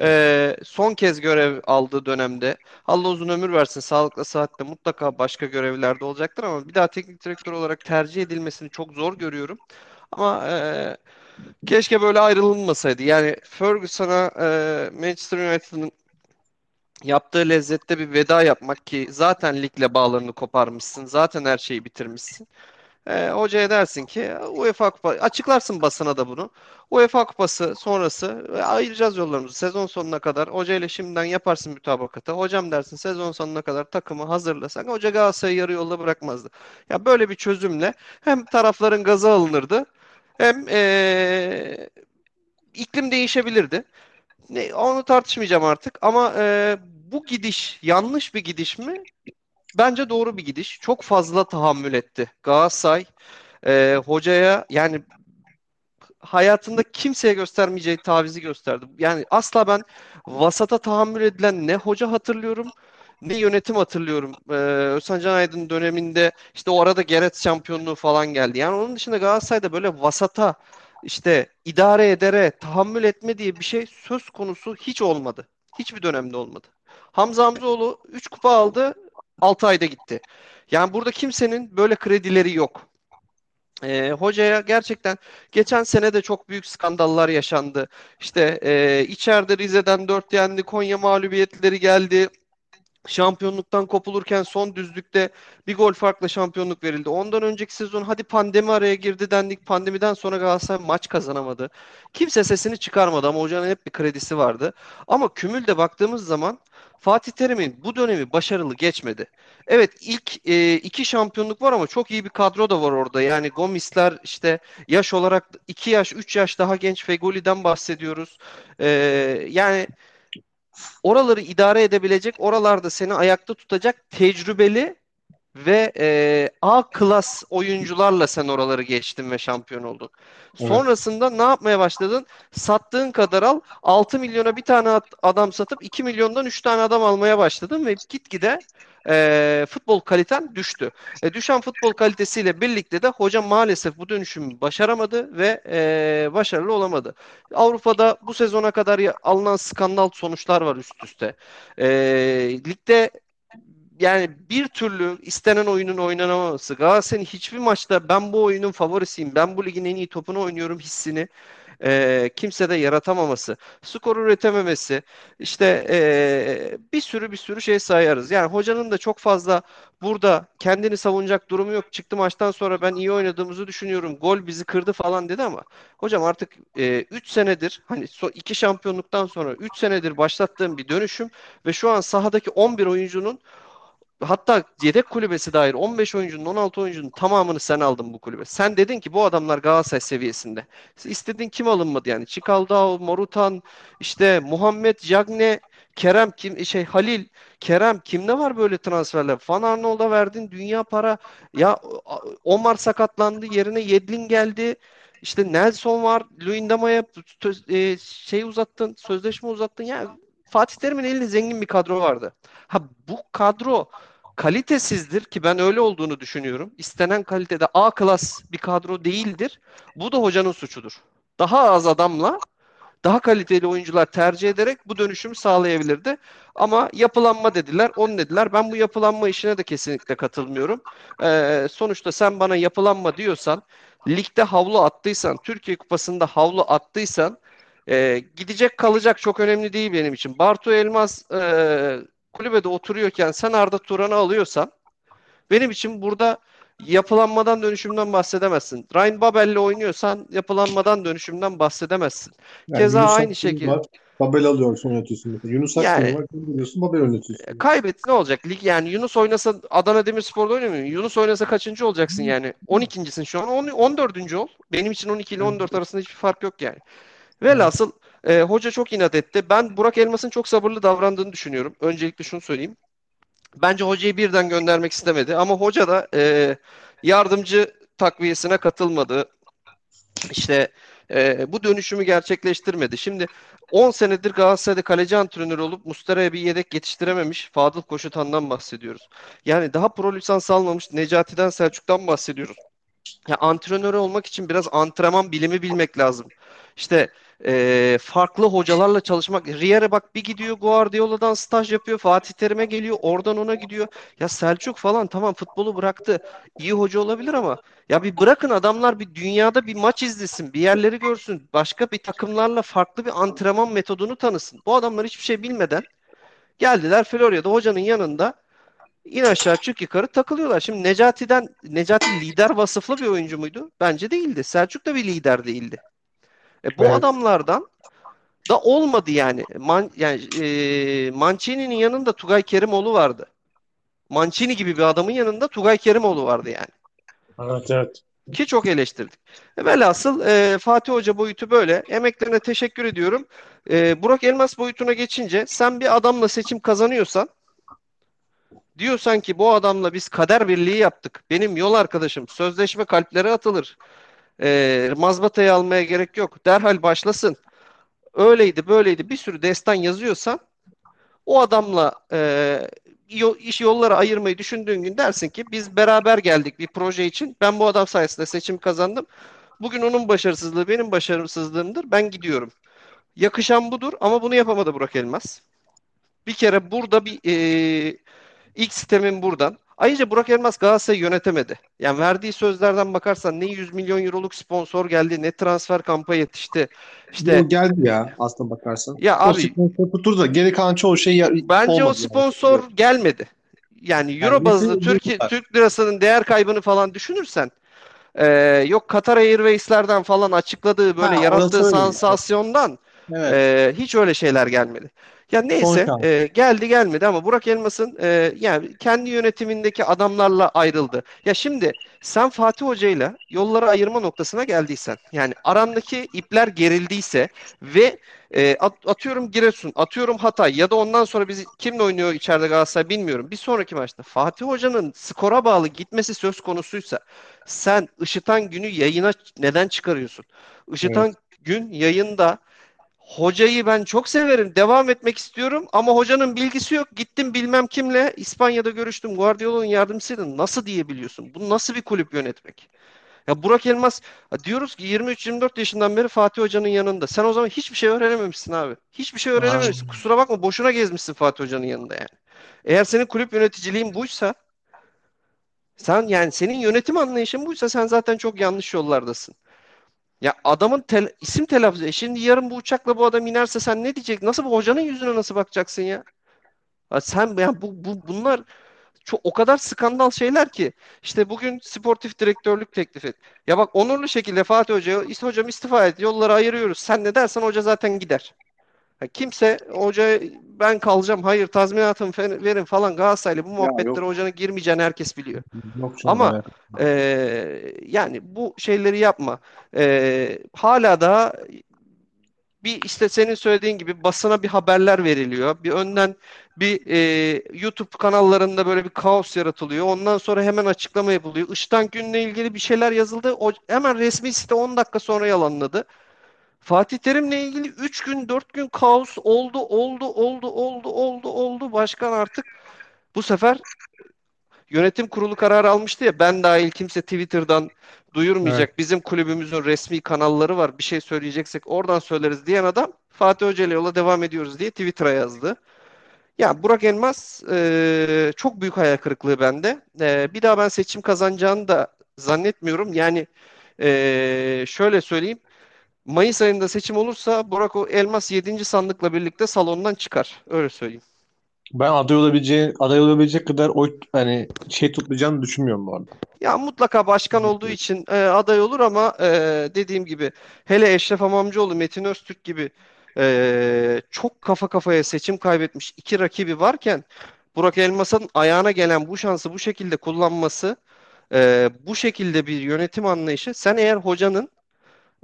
e, son kez görev aldığı dönemde Allah uzun ömür versin sağlıkla sıhhatle mutlaka başka görevlerde olacaktır ama bir daha teknik direktör olarak tercih edilmesini çok zor görüyorum. Ama e, keşke böyle ayrılınmasaydı. Yani Ferguson'a e, Manchester United'ın yaptığı lezzette bir veda yapmak ki zaten ligle bağlarını koparmışsın. Zaten her şeyi bitirmişsin. E, hocaya dersin ki UEFA Kupa açıklarsın basına da bunu. UEFA Kupası sonrası e, ayıracağız yollarımızı sezon sonuna kadar. Hoca ile şimdiden yaparsın mütabakatı. Hocam dersin sezon sonuna kadar takımı hazırlasak hoca Galatasaray'ı yarı yolda bırakmazdı. Ya böyle bir çözümle hem tarafların gazı alınırdı hem e, iklim değişebilirdi. Ne, onu tartışmayacağım artık ama e, bu gidiş yanlış bir gidiş mi? Bence doğru bir gidiş. Çok fazla tahammül etti. Galatasaray e, hocaya yani hayatında kimseye göstermeyeceği tavizi gösterdi. Yani asla ben vasata tahammül edilen ne hoca hatırlıyorum ne yönetim hatırlıyorum. Ee, Özcan Can Aydın döneminde işte o arada Geret şampiyonluğu falan geldi. Yani onun dışında Galatasaray'da böyle vasata işte idare edere tahammül etme diye bir şey söz konusu hiç olmadı. Hiçbir dönemde olmadı. Hamza Hamzoğlu 3 kupa aldı 6 ayda gitti. Yani burada kimsenin böyle kredileri yok. E, hocaya gerçekten geçen sene de çok büyük skandallar yaşandı. İşte e, içeride Rize'den 4 yendi, Konya mağlubiyetleri geldi. Şampiyonluktan kopulurken son düzlükte bir gol farkla şampiyonluk verildi. Ondan önceki sezon hadi pandemi araya girdi dendik. Pandemiden sonra Galatasaray maç kazanamadı. Kimse sesini çıkarmadı ama hocanın hep bir kredisi vardı. Ama kümülde baktığımız zaman Fatih Terim'in bu dönemi başarılı geçmedi. Evet ilk e, iki şampiyonluk var ama çok iyi bir kadro da var orada. Yani Gomisler işte yaş olarak iki yaş, üç yaş daha genç Fegoli'den bahsediyoruz. E, yani oraları idare edebilecek, oralarda seni ayakta tutacak tecrübeli ve e, A klas oyuncularla sen oraları geçtin ve şampiyon oldun. Evet. Sonrasında ne yapmaya başladın? Sattığın kadar al. 6 milyona bir tane adam satıp 2 milyondan 3 tane adam almaya başladın ve gitgide e, futbol kaliten düştü. E, düşen futbol kalitesiyle birlikte de hoca maalesef bu dönüşümü başaramadı ve e, başarılı olamadı. Avrupa'da bu sezona kadar alınan skandal sonuçlar var üst üste. E, ligde yani bir türlü istenen oyunun oynanamaması. Galatasaray'ın hiçbir maçta ben bu oyunun favorisiyim, ben bu ligin en iyi topunu oynuyorum hissini e, kimse de yaratamaması, skor üretememesi, işte e, bir sürü bir sürü şey sayarız. Yani hocanın da çok fazla burada kendini savunacak durumu yok. Çıktı maçtan sonra ben iyi oynadığımızı düşünüyorum. Gol bizi kırdı falan dedi ama hocam artık 3 senedir hani so, iki şampiyonluktan sonra 3 senedir başlattığım bir dönüşüm ve şu an sahadaki 11 oyuncunun hatta yedek kulübesi dair 15 oyuncunun 16 oyuncunun tamamını sen aldın bu kulübe. Sen dedin ki bu adamlar Galatasaray seviyesinde. İstediğin kim alınmadı yani? Çikaldao, Morutan, işte Muhammed, Cagne, Kerem kim şey Halil, Kerem kimde var böyle transferler? Van Arnold'a verdin dünya para. Ya Omar sakatlandı yerine Yedlin geldi. İşte Nelson var. Luyendama'ya e, şey uzattın, sözleşme uzattın. Ya Fatih Terim'in elinde zengin bir kadro vardı. Ha bu kadro kalitesizdir ki ben öyle olduğunu düşünüyorum. İstenen kalitede A klas bir kadro değildir. Bu da hocanın suçudur. Daha az adamla daha kaliteli oyuncular tercih ederek bu dönüşümü sağlayabilirdi. Ama yapılanma dediler, on dediler. Ben bu yapılanma işine de kesinlikle katılmıyorum. Ee, sonuçta sen bana yapılanma diyorsan, ligde havlu attıysan, Türkiye Kupası'nda havlu attıysan, e, gidecek kalacak çok önemli değil benim için. Bartu Elmas e, kulübede oturuyorken sen Arda Turan'ı alıyorsan benim için burada yapılanmadan dönüşümden bahsedemezsin. Ryan Babel'le oynuyorsan yapılanmadan dönüşümden bahsedemezsin. Yani Keza Yunus aynı şekilde. var. Babel alıyorsun. Mesela. Yunus Yani var. Biliyorsun Babel oynatıyorsun. kaybet ne olacak? Lig yani Yunus oynasa Adana Demirspor'da oynamıyor. Yunus oynasa kaçıncı olacaksın yani? 12.sin şu an. 10, 14. ol. Benim için 12 ile 14 arasında hiçbir fark yok yani. Velhasıl e, hoca çok inat etti. Ben Burak Elmas'ın çok sabırlı davrandığını düşünüyorum. Öncelikle şunu söyleyeyim. Bence hocayı birden göndermek istemedi ama hoca da e, yardımcı takviyesine katılmadı. İşte e, bu dönüşümü gerçekleştirmedi. Şimdi 10 senedir Galatasaray'da kaleci antrenörü olup Muslera'ya bir yedek yetiştirememiş Fadıl Koşutan'dan bahsediyoruz. Yani daha pro lisans almamış Necati'den Selçuk'tan bahsediyoruz. Ya antrenör olmak için biraz antrenman bilimi bilmek lazım. İşte e, farklı hocalarla çalışmak. Riera bak bir gidiyor Guardiola'dan staj yapıyor. Fatih Terim'e geliyor. Oradan ona gidiyor. Ya Selçuk falan tamam futbolu bıraktı. İyi hoca olabilir ama ya bir bırakın adamlar bir dünyada bir maç izlesin. Bir yerleri görsün. Başka bir takımlarla farklı bir antrenman metodunu tanısın. Bu adamlar hiçbir şey bilmeden geldiler Florya'da hocanın yanında İn aşağı çık yukarı takılıyorlar. Şimdi Necati'den Necati lider vasıflı bir oyuncu muydu? Bence değildi. Selçuk da bir lider değildi. E, bu Evet. adamlardan da olmadı yani. Man, yani e, Mancini'nin yanında Tugay Kerimoğlu vardı. Mancini gibi bir adamın yanında Tugay Kerimoğlu vardı yani. Evet evet. Ki çok eleştirdik. E, velhasıl e, Fatih Hoca boyutu böyle. Emeklerine teşekkür ediyorum. E, Burak Elmas boyutuna geçince sen bir adamla seçim kazanıyorsan Diyorsan ki bu adamla biz kader birliği yaptık. Benim yol arkadaşım. Sözleşme kalplere atılır. E, mazbatayı almaya gerek yok. Derhal başlasın. Öyleydi böyleydi bir sürü destan yazıyorsan o adamla e, iş yolları ayırmayı düşündüğün gün dersin ki biz beraber geldik bir proje için. Ben bu adam sayesinde seçim kazandım. Bugün onun başarısızlığı benim başarısızlığımdır. Ben gidiyorum. Yakışan budur ama bunu yapamadı Burak Elmas. Bir kere burada bir e, ilk sistemin buradan. Ayrıca Burak Elmas Galatasaray'ı yönetemedi. Yani verdiği sözlerden bakarsan ne 100 milyon euroluk sponsor geldi ne transfer kampı yetişti. İşte Bu geldi ya aslında bakarsan. ya O abi sponsor tutur da geri kalan çoğu şey bence o olmadı yani. sponsor gelmedi. Yani euro Yani bazlı Türkiye. Türk lirasının değer kaybını falan düşünürsen e, yok Qatar Airways'lerden falan açıkladığı böyle Ha, yarattığı sansasyondan Evet. Ee, hiç öyle şeyler gelmedi. Ya neyse e, geldi gelmedi ama Burak Elmas'ın e, yani kendi yönetimindeki adamlarla ayrıldı. Ya şimdi sen Fatih Hoca'yla yolları ayırma noktasına geldiysen yani arandaki ipler gerildiyse ve e, at- atıyorum Giresun, atıyorum Hatay ya da ondan sonra biz kimle oynuyor içeride Galatasaray bilmiyorum. Bir sonraki maçta Fatih Hoca'nın skora bağlı gitmesi söz konusuysa sen Işıtan Günü yayına neden çıkarıyorsun? Işıtan Gün yayında Hocayı ben çok severim. Devam etmek istiyorum ama hocanın bilgisi yok. Gittim bilmem kimle İspanya'da görüştüm. Guardiola'nın yardımcısıydı. Nasıl diyebiliyorsun? Bu nasıl bir kulüp yönetmek? Ya Burak Elmas diyoruz ki 23-24 yaşından beri Fatih Hoca'nın yanında. Sen o zaman hiçbir şey öğrenememişsin abi. Hiçbir şey öğrenememişsin. Aynen. Kusura bakma boşuna gezmişsin Fatih Hoca'nın yanında yani. Eğer senin kulüp yöneticiliğin buysa sen yani senin yönetim anlayışın buysa sen zaten çok yanlış yollardasın. Ya adamın tel- isim telaffuz. E şimdi yarın bu uçakla bu adam inerse sen ne diyecek? Nasıl bu hocanın yüzüne nasıl bakacaksın ya? Ha sen ya bu, bu bunlar çok o kadar skandal şeyler ki. İşte bugün sportif direktörlük teklif et. Ya bak onurlu şekilde Fatih Hoca'ya hocam istifa et. Yolları ayırıyoruz. Sen ne dersen hoca zaten gider. Ha, kimse hoca ben kalacağım. Hayır tazminatımı fe- verin falan Galatasaraylı bu muhabbetlere hocanın girmeyeceğini herkes biliyor. Yok Ama eee, yani bu şeyleri yapma. Eee, hala da bir işte senin söylediğin gibi basına bir haberler veriliyor. Bir önden bir eee, YouTube kanallarında böyle bir kaos yaratılıyor. Ondan sonra hemen açıklama yapılıyor. Işıtan Gün'le ilgili bir şeyler yazıldı. O hemen resmi site 10 dakika sonra yalanladı. Fatih Terim'le ilgili 3 gün 4 gün kaos oldu oldu oldu oldu oldu oldu. Başkan artık bu sefer Yönetim kurulu kararı almıştı ya ben dahil kimse Twitter'dan Evet. duyurmayacak. Bizim kulübümüzün resmi kanalları var. Bir şey söyleyeceksek oradan söyleriz diyen adam Fatih Hoca ile yola devam ediyoruz diye Twitter'a yazdı. Ya Burak Elmas e, çok büyük hayal kırıklığı bende. E, bir daha ben seçim kazanacağını da zannetmiyorum. Yani e, şöyle söyleyeyim. Mayıs ayında seçim olursa Burak o Elmas yedinci sandıkla birlikte salondan çıkar. Öyle söyleyeyim. Ben aday olabileceği, aday olabilecek kadar oy hani şey tutmayacağını düşünmüyorum bu arada. Ya mutlaka başkan olduğu için e, aday olur ama e, dediğim gibi hele Eşref Amamcıoğlu, Metin Öztürk gibi e, çok kafa kafaya seçim kaybetmiş iki rakibi varken Burak Elmas'ın ayağına gelen bu şansı bu şekilde kullanması, e, bu şekilde bir yönetim anlayışı sen eğer hocanın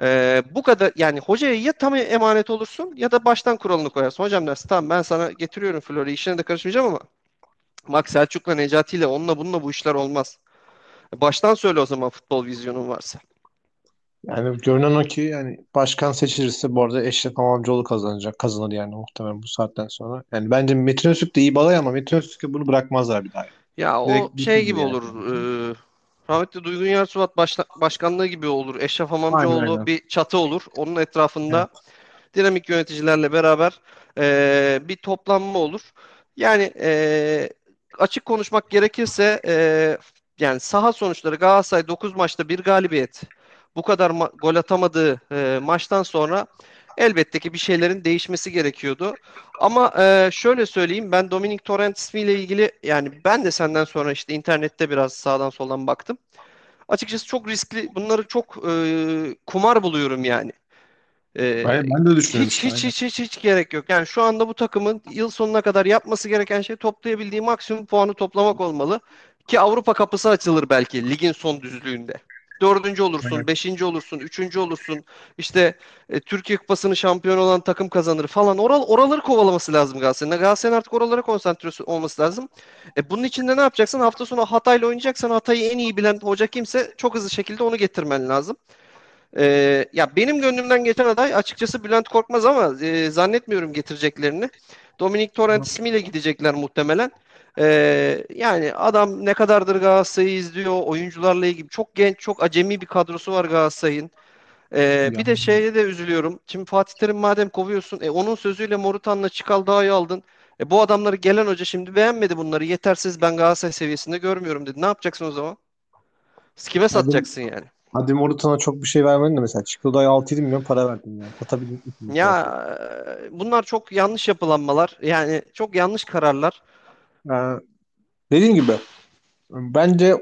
e, bu kadar yani hocaya ya tam emanet olursun ya da baştan kuralını koyarsın. Hocam dersin tamam ben sana getiriyorum Florya işine de karışmayacağım ama bak Selçuk'la Necati'yle onunla bununla bu işler olmaz. Baştan söyle o zaman futbol vizyonun varsa. Yani görünen o ki yani başkan seçilirse bu arada Eşref İmamoğlu kazanacak. Kazanır yani muhtemelen bu saatten sonra. Yani bence Metin Öztürk de iyi balay ama Metin Öztürk'e bunu bırakmazlar bir daha. Ya o Direkt şey bitirdi gibi yani. olur. E, rahmetli Duygun Yarsuvat başla- başkanlığı gibi olur. Eşref Aynen Amamcıoğlu aynen. bir çatı olur. Onun Evet. etrafında dinamik yöneticilerle beraber e, bir toplanma olur. Yani e, açık konuşmak gerekirse e, yani saha sonuçları Galatasaray 9 maçta bir galibiyet. Bu kadar ma- gol atamadığı e, maçtan sonra elbette ki bir şeylerin değişmesi gerekiyordu. Ama e, şöyle söyleyeyim ben Dominic Torrent ismiyle ilgili yani ben de senden sonra işte internette biraz sağdan soldan baktım. Açıkçası çok riskli bunları çok e, kumar buluyorum yani. Ee, Ben, ben de düşünüyorum hiç hiç hiç hiç hiç gerek yok. Yani şu anda bu takımın yıl sonuna kadar yapması gereken şey toplayabildiği maksimum puanı toplamak olmalı. Ki Avrupa kapısı açılır belki ligin son düzlüğünde. Dördüncü olursun, beşinci olursun, üçüncü olursun. İşte e, Türkiye Kupası'nı şampiyon olan takım kazanır falan. Oral, oraları kovalaması lazım Galatasaray'ın. Galatasaray'ın artık oralara konsantre olması lazım. E, bunun için de ne yapacaksın? Hafta sonu Hatay'la oynayacaksan Hatay'ı en iyi bilen hoca kimse çok hızlı şekilde onu getirmen lazım. Ee, ya benim gönlümden geçen aday açıkçası Bülent Korkmaz ama e, zannetmiyorum getireceklerini. Dominic Torrent ismiyle gidecekler muhtemelen. Ee, yani adam ne kadardır Galatasaray'ı izliyor, oyuncularla ilgili çok genç, çok acemi bir kadrosu var Galatasaray'ın. Ee, bir de şeye de üzülüyorum. Şimdi Fatih Terim madem kovuyorsun, e, onun sözüyle Morutan'la Çikaldağ'ı aldın. E, bu adamları gelen hoca şimdi beğenmedi bunları. Yetersiz ben Galatasaray seviyesinde görmüyorum dedi. Ne yapacaksın o zaman? Kime hadi, satacaksın yani? hadi Morutan'a çok bir şey vermedin de mesela Çikolada'ya 6-7 milyon para verdin yani. Mesela? Ya e, bunlar çok yanlış yapılanmalar. Yani çok yanlış kararlar. Yani, dediğim gibi bence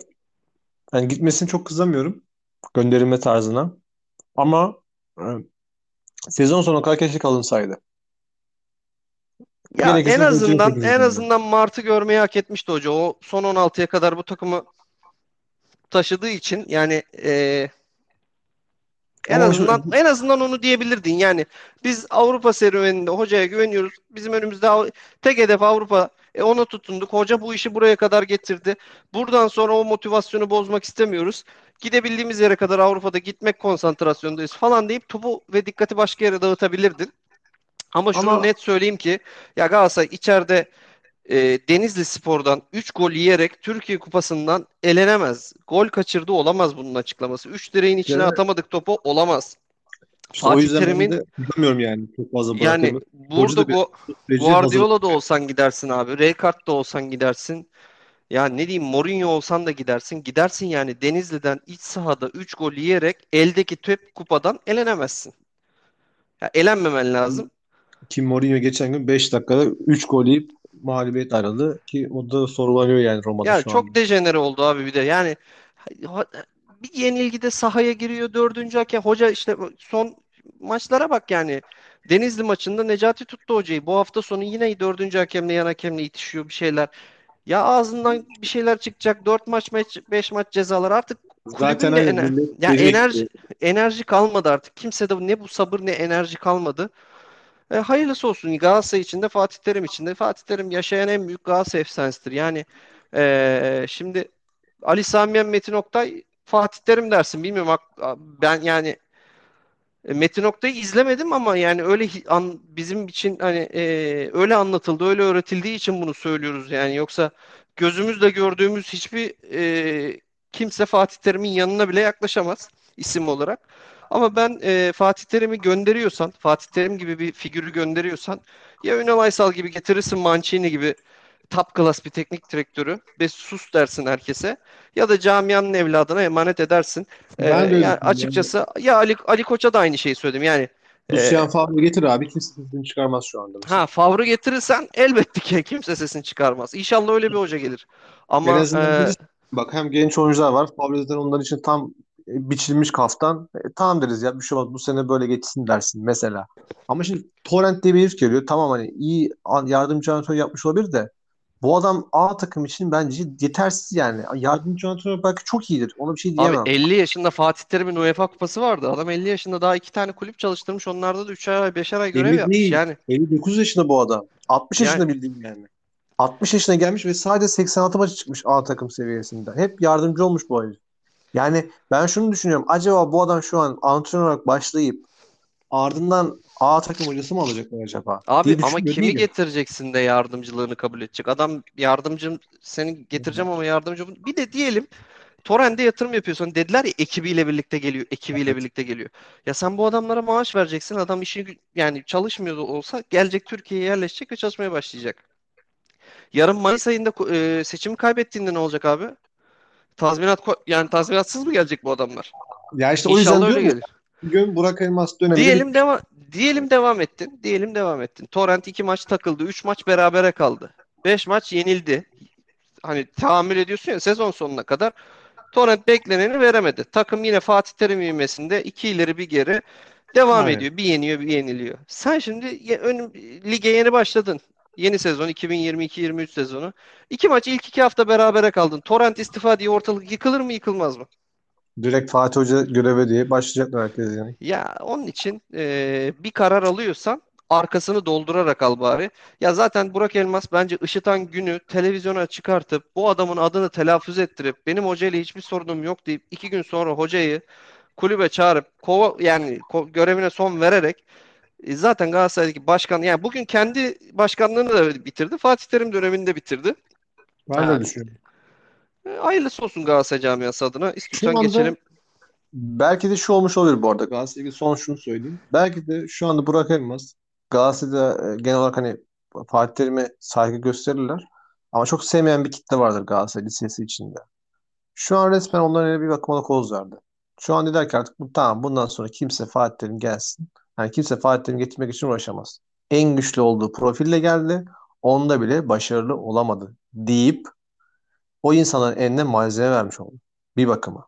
yani gitmesini çok kızamıyorum gönderilme tarzına. Ama e, sezon sonuna kadar keşke kalınsaydı. Ya en azından en azından Mart'ı görmeyi hak etmişti hoca. O son 16'ya kadar bu takımı taşıdığı için yani e, en Ama şu, azından en azından onu diyebilirdin. Yani biz Avrupa serüveninde hocaya güveniyoruz. Bizim önümüzde tek hedef Avrupa. E ona tutunduk. Hoca bu işi buraya kadar getirdi. Buradan sonra o motivasyonu bozmak istemiyoruz. Gidebildiğimiz yere kadar Avrupa'da gitmek konsantrasyondayız falan deyip topu ve dikkati başka yere dağıtabilirdin. Ama şunu ama net söyleyeyim ki ya Galatasaray içeride e, Denizli Spor'dan 3 gol yiyerek Türkiye Kupası'ndan elenemez. Gol kaçırdı olamaz bunun açıklaması. 3 direğin içine işte, atamadık topu olamaz. İşte o Fatih yüzden ben Terim'in de kızamıyorum yani çok fazla yani burada hazır. Guardiola da olsan gidersin abi. Rijkaard da olsan gidersin. Ya ne diyeyim Mourinho olsan da gidersin. Gidersin yani Denizli'den iç sahada 3 gol yiyerek eldeki tüp kupadan elenemezsin. Ya elenmemen lazım. Ki Mourinho geçen gün 5 dakikada 3 gol yiyip mağlubiyet ayrıldı ki o da sorulanıyor yani Roma'da Ya şu çok dejenere oldu abi bir de. Yani bir yenilgide sahaya giriyor dördüncü hakem. Hoca işte son maçlara bak yani. Denizli maçında Necati tuttu hocayı. Bu hafta sonu yine dördüncü hakemle yan hakemle itişiyor bir şeyler. Ya ağzından bir şeyler çıkacak. Dört maç, maç beş maç cezalar. Artık Zaten hani ener ya enerji enerji kalmadı artık. Kimse de ne bu sabır ne enerji kalmadı. E, hayırlısı olsun Galatasaray için de Fatih Terim için de. Fatih Terim yaşayan en büyük Galatasaray efsanesidir. Yani e, şimdi Ali Sami Yen, Metin Oktay Fatih Terim dersin. Bilmiyorum ben yani e, Metin Oktay'ı izlemedim ama yani öyle an, bizim için hani e, öyle anlatıldı, öyle öğretildiği için bunu söylüyoruz yani. Yoksa gözümüzle gördüğümüz hiçbir e, kimse Fatih Terim'in yanına bile yaklaşamaz isim olarak. Ama ben e, Fatih Terim'i gönderiyorsan, Fatih Terim gibi bir figürü gönderiyorsan ya Ünal Aysal gibi getirirsin Mancini gibi top class bir teknik direktörü ve sus dersin herkese ya da camianın evladına emanet edersin. Ee, Ben öyle yani düşünüyorum. Yani açıkçası ya Ali, Ali Koç'a da aynı şeyi söyledim. Yani e, Lucien Favre getir abi kimse sesini çıkarmaz şu anda mesela. ha Favre getirirsen elbette ki kimse sesini çıkarmaz. İnşallah öyle bir hoca gelir. En Ama azından e, bak hem genç oyuncular var. Favre zaten onlar için tam e, biçilmiş kaftan. E, tamam deriz ya bir şey olmaz bu sene böyle geçsin dersin mesela. Ama şimdi Torrent diye bir herif geliyor. Tamam hani iyi yardımcı antrenör yapmış olabilir de bu adam A takım için bence yetersiz yani. Yardımcı antrenör belki çok iyidir. Ona bir şey abi diyemem. 50 yaşında Fatih Terim'in UEFA kupası vardı. Adam 50 yaşında daha iki tane kulüp çalıştırmış. Onlarda da 3'er ay 5'er ay görev 50 yapmış. değil. Yani 59 yaşında bu adam. 60 yani yaşında bildiğin yani. 60 yaşına gelmiş ve sadece 86 maça çıkmış A takım seviyesinde. Hep yardımcı olmuş bu oyuncu. Yani ben şunu düşünüyorum. Acaba bu adam şu an antrenör olarak başlayıp ardından A takım hocası mı alacaklar acaba Abi ama kimi değilim. getireceksin de yardımcılığını kabul edecek? Adam yardımcım seni getireceğim ama yardımcı bir de diyelim Torrent'e yatırım yapıyorsun. Dediler ya ekibiyle birlikte geliyor, ekibiyle Evet. birlikte geliyor. Ya sen bu adamlara maaş vereceksin. Adam işi yani çalışmıyor da olsa gelecek Türkiye'ye yerleşecek ve çalışmaya başlayacak. Yarın Mayıs ayında e, seçimi kaybettiğinde ne olacak abi? Tazminat yani tazminatsız mı gelecek bu adamlar? Ya işte o İnşallah yüzden öyle gelir. bugün Burak Elmas dönemi Diyelim devam diyelim devam ettin. Diyelim devam ettin. Torrent iki maç takıldı. Üç maç berabere kaldı. Beş maç yenildi. Hani tahammül ediyorsun ya sezon sonuna kadar. Torrent bekleneni veremedi. Takım yine Fatih Terim ivmesinde iki ileri bir geri devam Aynen. ediyor. Bir yeniyor bir yeniliyor. Sen şimdi ön, lige yeni başladın. Yeni sezon 2022-23 sezonu. İki maç ilk iki hafta berabere kaldın. Torrent istifa diye ortalık yıkılır mı yıkılmaz mı? Direkt Fatih Hoca göreve diye başlayacaklar herkes yani. Ya onun için eee, bir karar alıyorsan arkasını doldurarak al bari. Ya zaten Burak Elmas bence ışıtan günü televizyona çıkartıp bu adamın adını telaffuz ettirip benim hocayla hiçbir sorunum yok deyip iki gün sonra hocayı kulübe çağırıp kova yani ko- görevine son vererek e, zaten Galatasaray'daki başkan yani bugün kendi başkanlığını da bitirdi. Fatih Terim dönemini de bitirdi. Ben de Yani düşünüyorum. E, hayırlısı olsun Galatasaray camiası adına. İstiyorsan anda geçelim. belki de şu olmuş olabilir bu arada. Galatasaray'a son şunu söyleyeyim. Belki de şu anda Burak Elmas Galatasaray'da e, genel olarak hani Fatih Terim'e saygı gösterirler. Ama çok sevmeyen bir kitle vardır Galatasaray Lisesi içinde. Şu an resmen onların eline bir bakıma koz verdi. Şu an dediler ki artık bu, tamam bundan sonra kimse Fatih Terim gelsin. Yani kimse Fatih Terim getirmek için uğraşamaz. En güçlü olduğu profille geldi. Onda bile başarılı olamadı deyip o insanların eline malzeme vermiş oldu. Bir bakıma.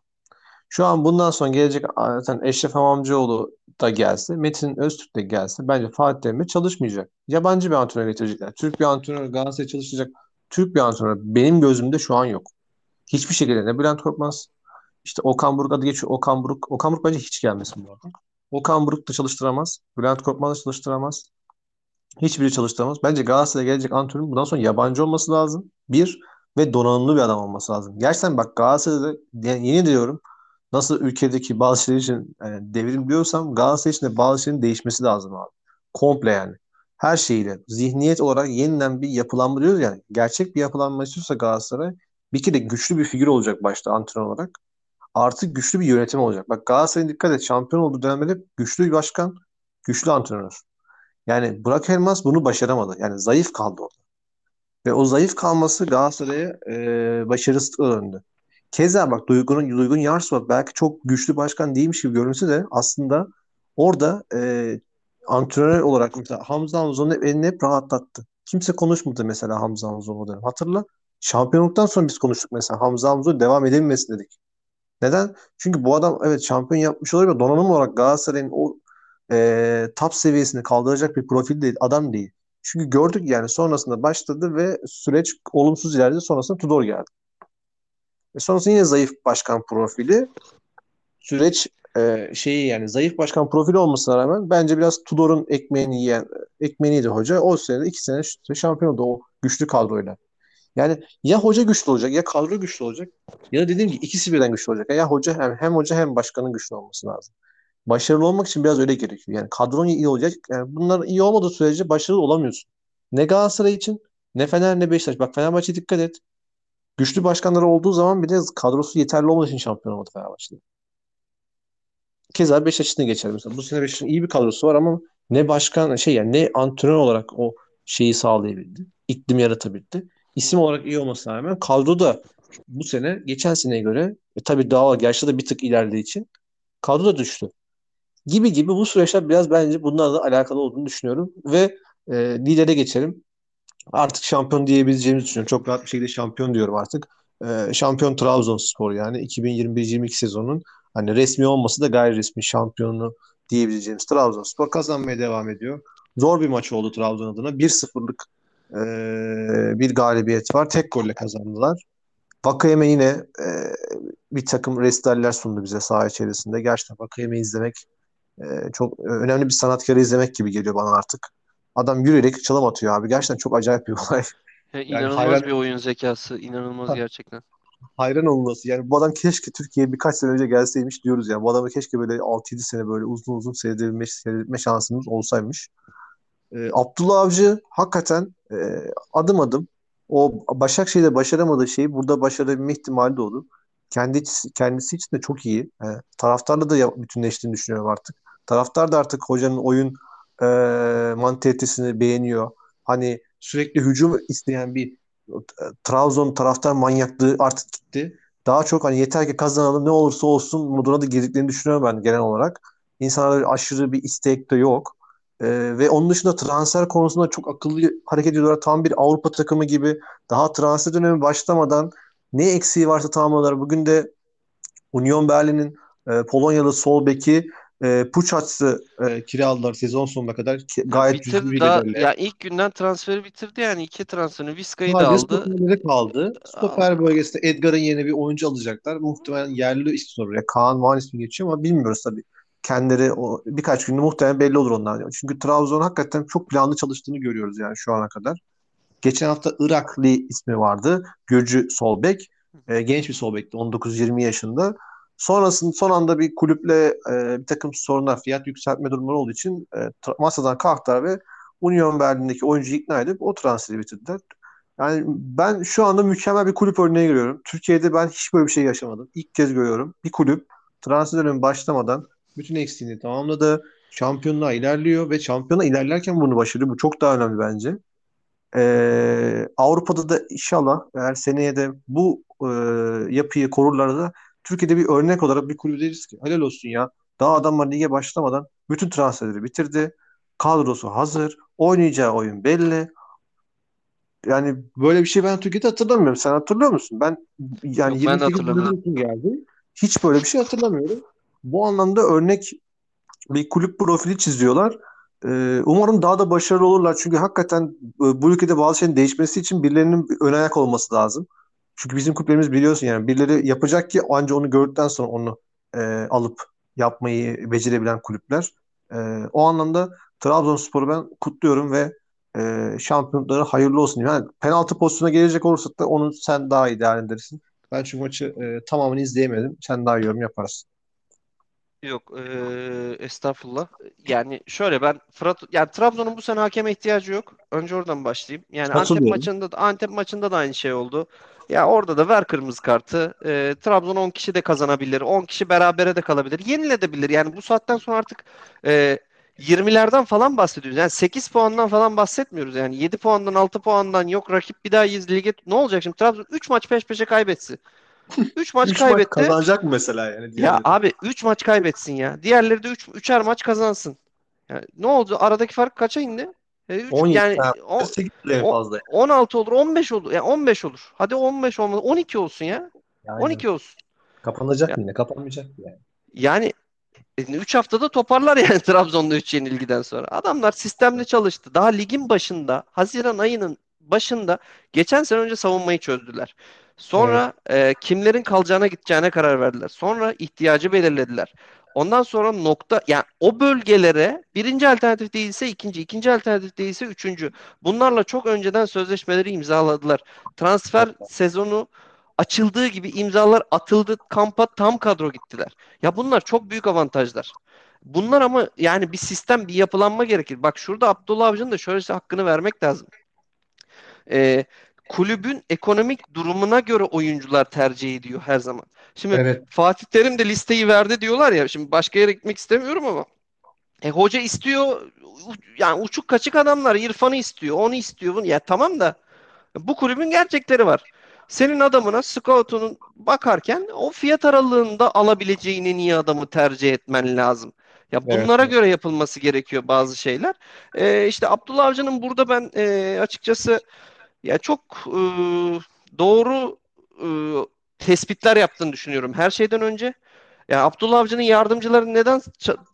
Şu an bundan sonra gelecek zaten Eşref Hamamcıoğlu da gelse, Metin Öztürk de gelse bence Fatih Terim'le çalışmayacak. Yabancı bir antrenör getirecekler. Türk bir antrenör Galatasaray çalışacak. Türk bir antrenör benim gözümde şu an yok. Hiçbir şekilde ne Bülent Korkmaz, işte Okan Buruk adı geçiyor. Okan Buruk. Okan Buruk bence hiç gelmesin bu arada. Okan Buruk da çalıştıramaz. Bülent Korkmaz da çalıştıramaz. Hiçbiri çalıştıramaz. Bence Galatasaray'a gelecek antrenörün bundan sonra yabancı olması lazım. Bir ve donanımlı bir adam olması lazım. Gerçekten bak Galatasaray'da yeni diyorum nasıl ülkedeki bazı şeyler için yani devrim diyorsam Galatasaray için de bazı şeylerin değişmesi lazım abi. Komple yani. Her şeyiyle. Zihniyet olarak yeniden bir yapılanma diyoruz yani. Gerçek bir yapılanma istiyorsa Galatasaray bir kere güçlü bir figür olacak başta antrenör olarak. Artık güçlü bir yönetim olacak. Bak Galatasaray'ın dikkat et şampiyon olduğu dönemde hep güçlü bir başkan, güçlü antrenör. Yani Burak Elmas bunu başaramadı. Yani zayıf kaldı orada. Ve o zayıf kalması Galatasaray'a e, başarısızlıkla döndü. Keza bak Duygu'nun Duygun Yarsu bak belki çok güçlü başkan değilmiş gibi görünse de aslında orada e, antrenör olarak mesela Hamza Hamzo'nun elini hep rahatlattı. Kimse konuşmadı mesela Hamza Hamzo'nu dönem. Hatırla. Şampiyonluktan sonra biz konuştuk mesela. Hamza Hamzo devam edilmesin dedik. Neden? Çünkü bu adam evet şampiyon yapmış olabilir ama donanım olarak Galatasaray'ın o e, top seviyesini kaldıracak bir profil değil, adam değil. Çünkü gördük yani sonrasında başladı ve süreç olumsuz ilerledi. Sonrasında Tudor geldi. E sonrasında yine zayıf başkan profili. Süreç e, şeyi yani zayıf başkan profili olmasına rağmen bence biraz Tudor'un ekmeğini yiyen ekmeğini yedi hoca. O sene iki sene şampiyon oldu o güçlü kadroyla. Yani ya hoca güçlü olacak ya kadro güçlü olacak ya da dediğim gibi ikisi birden güçlü olacak. Ya hoca hem, hem hoca hem başkanın güçlü olması lazım. Başarılı olmak için biraz öyle gerekiyor. Yani kadron iyi olacak. Yani bunlar iyi olmadığı sürece başarılı olamıyorsun. Ne Galatasaray için ne Fener ne Beşiktaş. Bak Fenerbahçe dikkat et. Güçlü başkanları olduğu zaman bile kadrosu yeterli olmadığı için şampiyon olmadı Fenerbahçe'de. Keza Beşiktaş için de geçer mesela. Bu sene Beşiktaş'ın iyi bir kadrosu var ama ne başkan şey yani ne antrenör olarak o şeyi sağlayabildi. İklim yaratabildi. İsim olarak iyi olmasına rağmen kadro da bu sene geçen seneye göre e, tabii daha gerçi de bir tık ilerlediği için kadro da düştü. Gibi gibi bu süreçler biraz bence bunlarla alakalı olduğunu düşünüyorum. Ve e, lidere geçelim. Artık şampiyon diyebileceğimizi düşünüyorum. Çok rahat bir şekilde şampiyon diyorum artık. E, şampiyon Trabzonspor yani 2021-22 sezonun hani resmi olması da gayri resmi şampiyonu diyebileceğimiz Trabzonspor kazanmaya devam ediyor. Zor bir maç oldu Trabzon adına. 1-0'lık e, bir galibiyet var. Tek golle kazandılar. Vakayeme yine e, bir takım restaller sundu bize saha içerisinde. Gerçekten Vakayeme izlemek e, çok önemli bir sanatkarı izlemek gibi geliyor bana artık. Adam yürüyerek çalım atıyor abi. Gerçekten çok acayip bir olay. Ya, Yani hayran inanılmaz bir oyun zekası. inanılmaz gerçekten. hayran olması. Yani bu adam keşke Türkiye'ye birkaç sene önce gelseymiş diyoruz ya. Bu adamı keşke böyle 6-7 sene böyle uzun uzun seyredebilme, seyretme şansımız olsaymış. E, Abdullah Avcı hakikaten e, adım adım o Başakşehir'de başaramadığı şeyi burada başarabilme ihtimali doğdu. Kendi, kendisi için de çok iyi. E, taraftarla da bütünleştiğini düşünüyorum artık. Taraftar da artık hocanın oyun e, mantalitesini beğeniyor. Hani sürekli hücum isteyen bir Trabzon taraftar manyaklığı artık gitti. Daha çok hani yeter ki kazanalım ne olursa olsun moduna da girdiklerini düşünüyorum ben genel olarak. İnsanlarda aşırı bir istek de yok. Ee, ve onun dışında transfer konusunda çok akıllı hareket ediyorlar. Tam bir Avrupa takımı gibi daha transfer dönemi başlamadan ne eksiği varsa tamamlıyorlar. Bugün de Union Berlin'in e, Polonyalı sol beki e, Puçaç'ı e, kiraladılar sezon sonuna kadar. Gayet bitirdi bir daha, Ya ilk günden transferi bitirdi yani iki transferini. Vizca'yı da aldı. Stoper'de kaldı. Stoper bölgesinde Edgar'ın yerine bir oyuncu alacaklar. Muhtemelen yerli isim oraya. Kaan Van ismi geçiyor ama bilmiyoruz tabii. Kendileri o, birkaç günde muhtemelen belli olur onlar. Çünkü Trabzon hakikaten çok planlı çalıştığını görüyoruz yani şu ana kadar. Geçen hafta Iraklı ismi vardı. Gürcü Solbek. E, genç bir Solbek'ti. 19-20 yaşında. Sonrasında son anda bir kulüple e, bir takım sorunlar, fiyat yükseltme durumları olduğu için e, masadan kalktılar ve Union Berlin'deki oyuncuyu ikna edip o transferi bitirdiler. Yani ben şu anda mükemmel bir kulüp örneği görüyorum. Türkiye'de ben hiç böyle bir şey yaşamadım. İlk kez görüyorum. Bir kulüp transfer dönemi başlamadan bütün eksiğini tamamladı. Şampiyonluğa ilerliyor ve şampiyona ilerlerken bunu başarıyor. Bu çok daha önemli bence. Ee, Avrupa'da da inşallah eğer seneye de bu e, yapıyı korurlar da Türkiye'de bir örnek olarak bir kulüp deriz ki helal olsun ya. Daha adamlar lige başlamadan bütün transferleri bitirdi. Kadrosu hazır. Oynayacağı oyun belli. Yani böyle bir şey ben Türkiye'de hatırlamıyorum. Sen hatırlıyor musun? Ben yani Yok, ben de hatırlamıyorum. geldi. Hiç böyle bir şey hatırlamıyorum. Bu anlamda örnek bir kulüp profili çiziyorlar. Ee, umarım daha da başarılı olurlar. Çünkü hakikaten e, bu ülkede bazı şeyin değişmesi için birilerinin ön ayak olması lazım. Çünkü bizim kulüplerimiz biliyorsun yani birileri yapacak ki anca onu gördükten sonra onu e, alıp yapmayı becerebilen kulüpler. E, o anlamda Trabzonspor'u ben kutluyorum ve e, şampiyonlukları hayırlı olsun. Yani penaltı pozisyonuna gelecek olursak da onu sen daha iyi değerlendirirsin. Ben çünkü maçı e, tamamını izleyemedim. Sen daha yorum yaparsın. Yok, e, estağfurullah. Yani şöyle ben Fırat yani Trabzon'un bu sene hakeme ihtiyacı yok. Önce oradan başlayayım. Yani Antep maçında da Antep maçında da aynı şey oldu. Ya orada da ver kırmızı kartı. E, Trabzon 10 kişi de kazanabilir. 10 kişi berabere de kalabilir. Yeniledebilir. Yani bu saatten sonra artık e, 20'lerden falan bahsediyoruz. Yani 8 puandan falan bahsetmiyoruz. Yani 7 puandan 6 puandan yok rakip bir daha lige ne olacak şimdi Trabzon 3 maç peş peşe kaybetsin. 3 maç üç kaybetti. Maç kazanacak mı mesela yani? Ya abi 3 maç kaybetsin ya. Diğerleri de 3 3'er maç kazansın. Yani ne oldu? Aradaki fark kaça indi? E, 3, 17, yani on, 8 fazla. 16 olur, 15 olur. Yani 15 olur. Hadi 15 olmadı. 12 olsun ya. Yani, 12 olsun. Kapanacak ya. yine. Kapanmayacak yani. Yani 3 e, haftada toparlar yani Trabzon'da 3 yenilgiden sonra. Adamlar sistemli çalıştı. Daha ligin başında, Haziran ayının başında geçen sene önce savunmayı çözdüler. Sonra evet. e, kimlerin kalacağına gideceğine karar verdiler. Sonra ihtiyacı belirlediler. Ondan sonra nokta yani o bölgelere birinci alternatif değilse ikinci, ikinci alternatif değilse üçüncü. Bunlarla çok önceden sözleşmeleri imzaladılar. Transfer sezonu açıldığı gibi imzalar atıldı. Kampa tam kadro gittiler. Ya bunlar çok büyük avantajlar. Bunlar ama yani bir sistem, bir yapılanma gerekir. Bak şurada Abdullah Avcı'nın da şöyle hakkını vermek lazım. Ee, kulübün ekonomik durumuna göre oyuncular tercih ediyor her zaman. Şimdi evet. Fatih Terim de listeyi verdi diyorlar ya. Şimdi başka yere gitmek istemiyorum ama. E, hoca istiyor yani uçuk kaçık adamlar İrfan'ı istiyor, onu istiyor. Bunu. Ya tamam da bu kulübün gerçekleri var. Senin adamına scoutunun bakarken o fiyat aralığında alabileceğin en iyi adamı tercih etmen lazım. Ya bunlara evet. göre yapılması gerekiyor bazı şeyler. Ee, işte Abdullah Avcı'nın burada ben e, açıkçası ya çok e, doğru e, tespitler yaptığını düşünüyorum. Her şeyden önce ya Abdullah Avcı'nın yardımcıları neden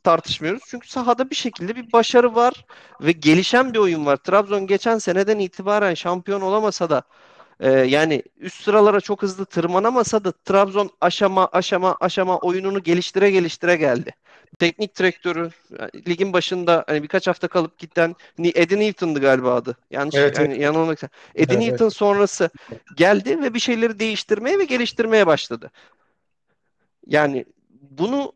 tartışmıyoruz? Çünkü sahada bir şekilde bir başarı var ve gelişen bir oyun var. Trabzon geçen seneden itibaren şampiyon olamasa da e, yani üst sıralara çok hızlı tırmanamasa da Trabzon aşama aşama aşama oyununu geliştire geliştire geldi. Teknik direktörü yani ligin başında hani birkaç hafta kalıp giden Eddie Newton'du galiba adı. Yanlış Evet, evet, yani yanılmak. Eddie evet, evet. Newton sonrası geldi ve bir şeyleri değiştirmeye ve geliştirmeye başladı. Yani bunu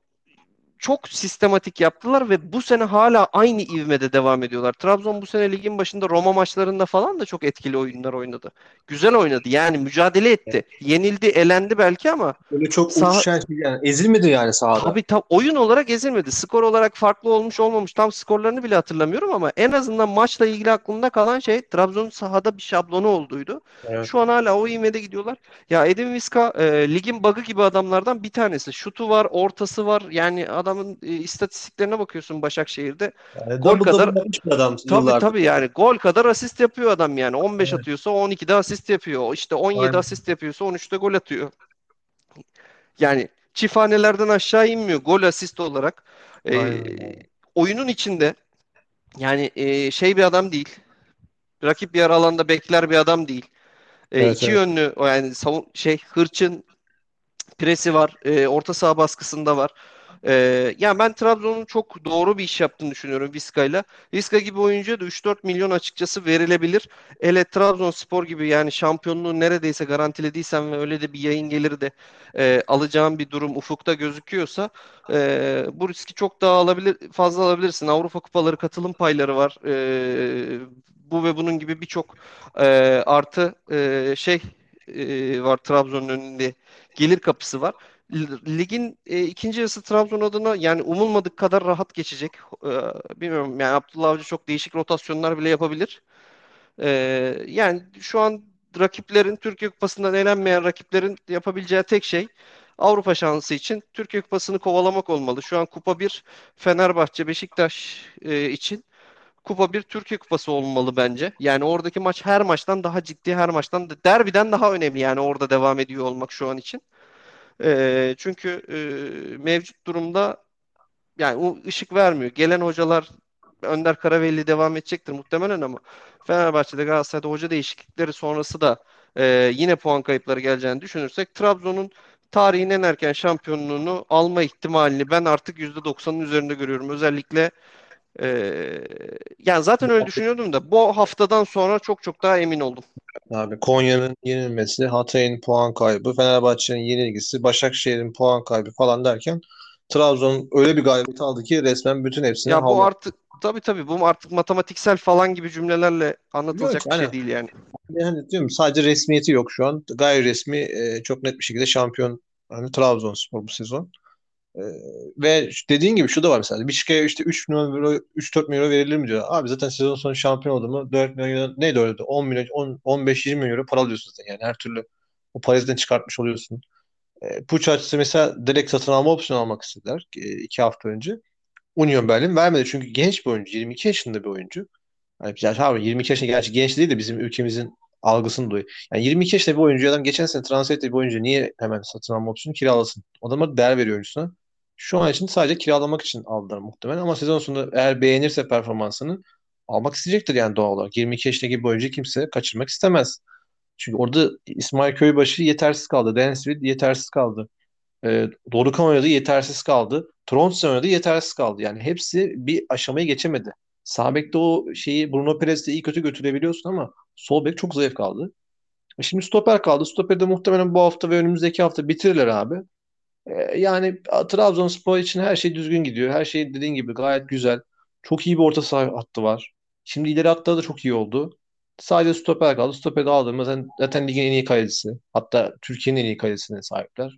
çok sistematik yaptılar ve bu sene hala aynı ivmede devam ediyorlar. Trabzon bu sene ligin başında Roma maçlarında falan da çok etkili oyunlar oynadı. Güzel oynadı. Yani mücadele etti. Yenildi, elendi belki ama Böyle çok sah uçuşan şey yani ezilmedi yani sahada. tabii tam oyun olarak ezilmedi. Skor olarak farklı olmuş olmamış. Tam skorlarını bile hatırlamıyorum ama en azından maçla ilgili aklımda kalan şey Trabzon'un sahada bir şablonu olduğuydu. Evet. Şu an hala o ivmede gidiyorlar. Ya Edin Viska e, ligin bug'ı gibi adamlardan bir tanesi. Şutu var, ortası var. Yani adamın e, istatistiklerine bakıyorsun Başakşehir'de. Yani Gol kadar adam tabii tabii yani gol kadar asist yapıyor adam yani. 15 Evet, atıyorsa 12'de asist yapıyor. İşte 17 aynen, asist yapıyorsa 13'te gol atıyor. Yani çifthanelerden aşağı inmiyor gol asist olarak. E, aynen. oyunun içinde yani e, şey bir adam değil. Rakip bir alanda bekler bir adam değil. E, Evet iki evet. yönlü yani savun şey hırçın presi var. E, orta saha baskısında var. E, yani ben Trabzon'un çok doğru bir iş yaptığını düşünüyorum Vizca'yla. Vizca gibi oyuncuya da 3-4 milyon açıkçası verilebilir. Hele Trabzonspor gibi yani şampiyonluğu neredeyse garantilediysen ve öyle de bir yayın geliri de e, alacağın bir durum ufukta gözüküyorsa e, bu riski çok daha alabilir, fazla alabilirsin. Avrupa Kupaları katılım payları var. E, bu ve bunun gibi birçok e, artı e, şey e, var Trabzon'un önünde gelir kapısı var. Ligin e, ikinci yarısı Trabzon adına yani umulmadık kadar rahat geçecek. E, bilmiyorum yani Abdullah Avcı çok değişik rotasyonlar bile yapabilir. E, yani şu an rakiplerin Türkiye Kupası'ndan elenmeyen rakiplerin yapabileceği tek şey Avrupa şansı için Türkiye Kupası'nı kovalamak olmalı. Şu an Kupa bir Fenerbahçe, Beşiktaş e, için Kupa bir Türkiye Kupası olmalı bence. Yani oradaki maç her maçtan daha ciddi, her maçtan derbiden daha önemli yani orada devam ediyor olmak şu an için. E, çünkü e, mevcut durumda yani o ışık vermiyor. Gelen hocalar Önder Karaveli devam edecektir muhtemelen ama Fenerbahçe'de Galatasaray'da hoca değişiklikleri sonrası da e, yine puan kayıpları geleceğini düşünürsek Trabzon'un tarihin en erken şampiyonluğunu alma ihtimalini ben artık %90'ın üzerinde görüyorum. Özellikle e, yani zaten öyle düşünüyordum da bu haftadan sonra çok çok daha emin oldum. Abi Konya'nın yenilmesi, Hatay'ın puan kaybı, Fenerbahçe'nin yenilgisi, Başakşehir'in puan kaybı falan derken Trabzon öyle bir galibiyet aldı ki resmen bütün hepsine Ya bu havlu. artık tabii tabii bu artık matematiksel falan gibi cümlelerle anlatılacak bir yani, şey değil yani. yani diyorum sadece resmiyeti yok şu an. Gayri resmi e, çok net bir şekilde şampiyon hani Trabzonspor bu sezon. E, ve dediğin gibi şu da var mesela. Bir şikaya işte 3 milyon euro, 3-4 milyon euro verilir mi diyor. Abi zaten sezon sonu şampiyon oldu mu 4 milyon neydi öyle 10 milyon 10, 15-20 milyon euro para alıyorsun zaten. Yani her türlü o parayı çıkartmış oluyorsun. E, Puç açısı mesela direkt satın alma opsiyonu almak istediler e, iki hafta önce. Union Berlin vermedi çünkü genç bir oyuncu. 22 yaşında bir oyuncu. Yani, abi 22 yaşında gerçi genç değil de bizim ülkemizin algısını duyuyor. Yani 22 yaşında bir oyuncu adam geçen sene transfer ettiği bir oyuncu niye hemen satın alma opsiyonu kiralasın? Adama değer veriyor oyuncusuna. Şu an için sadece kiralamak için aldılar muhtemelen ama sezon sonunda eğer beğenirse performansını almak isteyecektir yani doğal olarak. 22 yaşındaki bir oyuncu kimse kaçırmak istemez. Çünkü orada İsmail Köybaşı yetersiz kaldı. Dansfield yetersiz kaldı. E, Dorukhan oynadı yetersiz kaldı. Trondsen oynadı yetersiz kaldı. Yani hepsi bir aşamayı geçemedi. Sağ bekte o şeyi Bruno Perez'de iyi kötü götürebiliyorsun ama sol bek çok zayıf kaldı. E şimdi stoper kaldı. Stoper'de muhtemelen bu hafta ve önümüzdeki hafta bitirirler abi. E, yani Trabzonspor için her şey düzgün gidiyor. Her şey dediğin gibi gayet güzel. Çok iyi bir orta saha hattı var. Şimdi ileri hattları da çok iyi oldu. Sadece stoper kaldı. Stoper'i aldığımız zaten, zaten ligin en iyi kalecisi. Hatta Türkiye'nin en iyi kalecisine sahipler.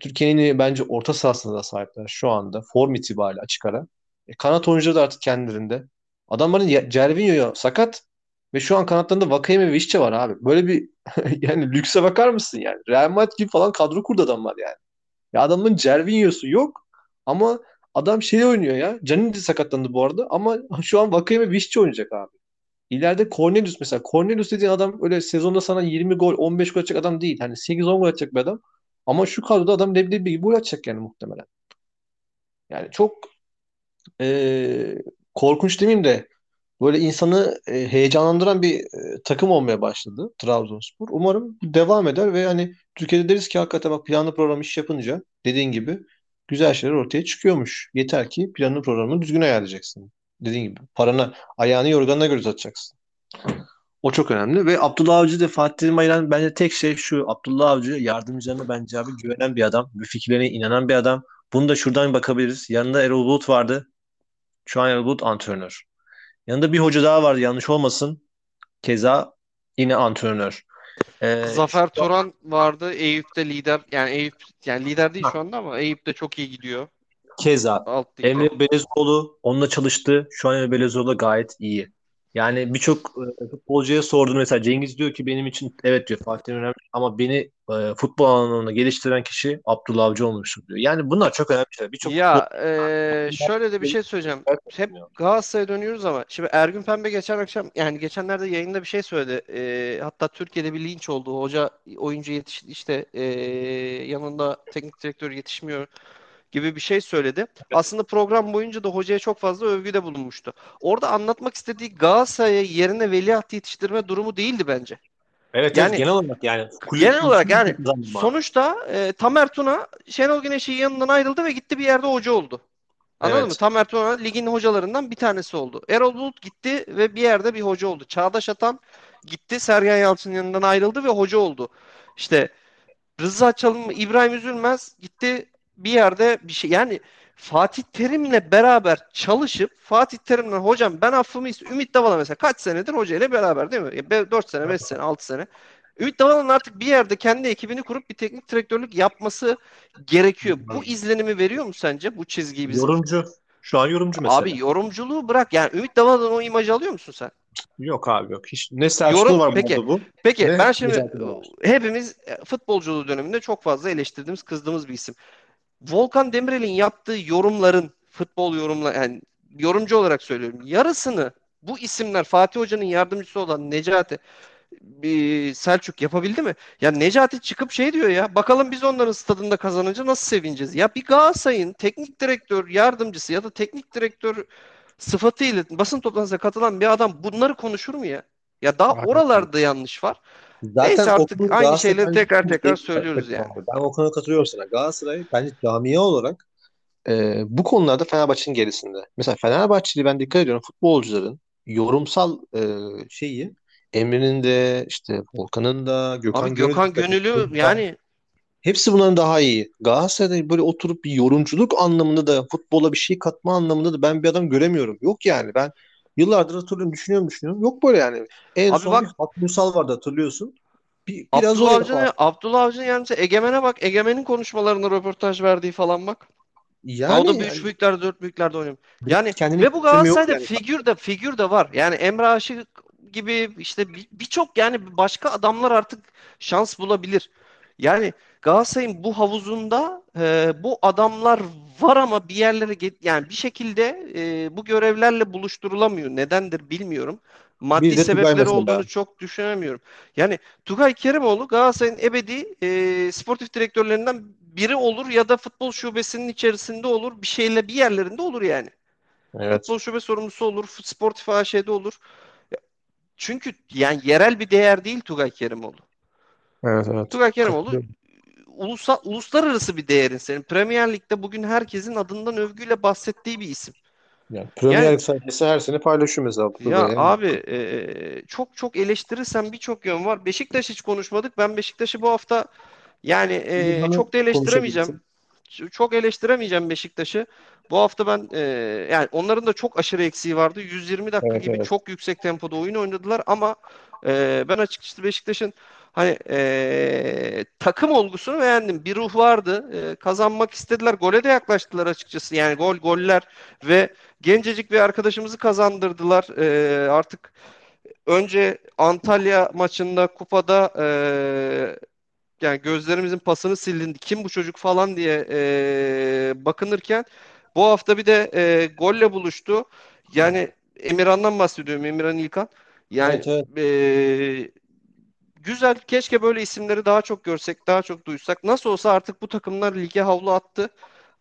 Türkiye'nin bence orta sahasına da sahipler şu anda. Form itibariyle açık ara. E, kanat oyuncuları da artık kendilerinde. Adamların ya- Cervinho'ya sakat ve şu an kanatlarında Vakayeme ve Vişça var abi. Böyle bir yani lükse bakar mısın yani? Real Madrid gibi falan kadro kurdu adamlar yani. Ya adamın Cervinho'su yok ama adam şey oynuyor ya. Canini sakatlandı bu arada ama şu an Vakayeme Vişça oynayacak abi. İleride Cornelius mesela. Cornelius dediğin adam öyle sezonda sana 20 gol, 15 gol atacak adam değil. Hani 8-10 gol atacak bir adam. Ama şu kadroda adam leblebi gibi gol atacak yani muhtemelen. Yani çok e, korkunç demeyeyim de böyle insanı e, heyecanlandıran bir e, takım olmaya başladı Trabzonspor. Umarım devam eder ve hani Türkiye'de deriz ki hakikaten bak planlı program iş yapınca dediğin gibi güzel şeyler ortaya çıkıyormuş. Yeter ki planını programını düzgün ayarlayacaksın. Dediğim gibi parana, ayağını yorganına göre uzatacaksın. O çok önemli ve Abdullah Avcı da Fatih ayıran bence tek şey şu. Abdullah Avcı yardımcılarına bence abi güvenen bir adam. Bir fikirlerine inanan bir adam. Bunu da şuradan bakabiliriz. Yanında Erol Bulut vardı. Şu an Erol Bulut antrenör. Yanında bir hoca daha vardı yanlış olmasın. Keza yine antrenör. Ee, Zafer Toran vardı. Eyüp'te lider. Yani Eyüp yani lider değil Ha. şu anda ama Eyüp'te çok iyi gidiyor. keza Alt. Emre Belezoğlu onunla çalıştı. Şu an Emre Belezoğlu gayet iyi. Yani birçok e, futbolcuya sordum mesela Cengiz diyor ki benim için evet diyor Fatih önemli ama beni e, futbol alanında geliştiren kişi Abdullah Avcı olmuştur diyor. Yani bunlar çok önemli şeyler. Birçok Ya eee, şöyle de bir şey söyleyeceğim. Hep Galatasaray'a dönüyoruz ama şimdi Ergün Pembe geçen akşam yani geçenlerde yayında bir şey söyledi. Eee, hatta Türkiye'de bir linç oldu. Hoca oyuncu yetiş işte eee, yanında teknik direktör yetişmiyor gibi bir şey söyledi. Aslında program boyunca da hocaya çok fazla övgüde bulunmuştu. Orada anlatmak istediği Galatasaray'a yerine veliaht yetiştirme durumu değildi bence. Evet, Yani- evet genel olarak yani kulüp- Genel olarak yani sonuçta e, Tamer Tuna Şenol Güneş'in yanından ayrıldı ve gitti bir yerde hoca oldu. Anladın Evet. mı? Tamer Tuna ligin hocalarından bir tanesi oldu. Erol Bulut gitti ve bir yerde bir hoca oldu. Çağdaş Atan gitti Sergen Yalçın'ın yanından ayrıldı ve hoca oldu. İşte Rıza Çalın, İbrahim Üzülmez gitti bir yerde bir şey yani Fatih Terim'le beraber çalışıp Fatih Terim'le hocam ben affımı istiyorum. Ümit Davala mesela kaç senedir hocayla beraber değil mi? 4 sene, 5 sene, 6 sene. Ümit Davala'nın artık bir yerde kendi ekibini kurup bir teknik direktörlük yapması gerekiyor. Bu izlenimi veriyor mu sence bu çizgiyi bizim? Yorumcu. Şu an yorumcu mesela. Abi yorumculuğu bırak. Yani Ümit Davala'dan o imajı alıyor musun sen? Yok abi yok. Hiç, ne Selçuklu Yorum- var peki. bu. Peki Ne ben şimdi hepimiz e, futbolculuğu döneminde çok fazla eleştirdiğimiz, kızdığımız bir isim. Volkan Demirel'in yaptığı yorumların futbol yorumla yani yorumcu olarak söylüyorum. Yarısını bu isimler Fatih Hoca'nın yardımcısı olan Necati bir Selçuk yapabildi mi? Ya Necati çıkıp şey diyor ya bakalım biz onların stadında kazanınca nasıl sevineceğiz? Ya bir Galatasaray'ın teknik direktör yardımcısı ya da teknik direktör sıfatıyla basın toplantısına katılan bir adam bunları konuşur mu ya? Ya daha oralarda yanlış var. Zaten Neyse artık aynı şeyleri tekrar tekrar söylüyoruz yani. Ben o konuda katılıyorum sana. Galatasaray bence camia olarak e, bu konularda Fenerbahçe'nin gerisinde. Mesela Fenerbahçeli ben dikkat ediyorum futbolcuların yorumsal e, şeyi Emre'nin de işte Volkan'ın da Gökhan Abi Gökhan Gönül- Gönül'ü yani hepsi bunların daha iyi. Galatasaray'da böyle oturup bir yorumculuk anlamında da futbola bir şey katma anlamında da ben bir adam göremiyorum. Yok yani ben yıllardır hatırlıyorum düşünüyorum düşünüyorum. Yok böyle yani. En Abi son bak- bir Uysal vardı hatırlıyorsun. Bir, biraz Abdullah Avcı'nın Abdullah Avcı'nın yardımcısı Egemen'e bak. Egemen'in konuşmalarına röportaj verdiği falan bak. yani, Ha, o da bir yani üç büyüklerde dört büyüklerde oynuyor. Yani kendini ve bu Galatasaray'da yani. figür de figür de var. Yani Emre Aşık gibi işte bir- birçok yani başka adamlar artık şans bulabilir. Yani Galatasaray'ın bu havuzunda e, bu adamlar var ama bir yerlere get- yani bir şekilde e, bu görevlerle buluşturulamıyor. Nedendir bilmiyorum. Maddi sebepleri olduğunu çok düşünemiyorum. Yani Tugay Kerimoğlu Galatasaray'ın ebedi e, sportif direktörlerinden biri olur ya da futbol şubesinin içerisinde olur. Bir şeyle bir yerlerinde olur yani. Evet. Futbol şube sorumlusu olur. Sportif AŞ'de olur. Ya, Çünkü yani yerel bir değer değil Tugay Kerimoğlu. Evet evet. Tugay Kerimoğlu Ulusal, uluslararası bir değerin senin. Premier Lig'de bugün herkesin adından övgüyle bahsettiği bir isim. Yani Premier Yani- Lig sayfası her sene paylaşıyor mesela. Ya yani. abi e, çok çok eleştirirsen birçok yön var. Beşiktaş hiç konuşmadık. Ben Beşiktaş'ı bu hafta yani e, çok da eleştiremeyeceğim. Çok eleştiremeyeceğim Beşiktaş'ı. Bu hafta ben e, yani onların da çok aşırı eksiği vardı. 120 dakika Evet, gibi evet. çok yüksek tempoda oyun oynadılar ama e, ben açıkçası Beşiktaş'ın hani e, takım olgusunu beğendim. Bir ruh vardı. E, kazanmak istediler. Gole de yaklaştılar açıkçası. Yani gol goller ve gencecik bir arkadaşımızı kazandırdılar. E, artık önce Antalya maçında kupada e, yani gözlerimizin pasını sildin. Kim bu çocuk falan diye e, bakınırken bu hafta bir de e, golle buluştu. Yani Emirhan'dan bahsediyorum. Emirhan İlkan. Yani Evet, evet. e, güzel. Keşke böyle isimleri daha çok görsek, daha çok duysak. Nasıl olsa artık bu takımlar lige havlu attı.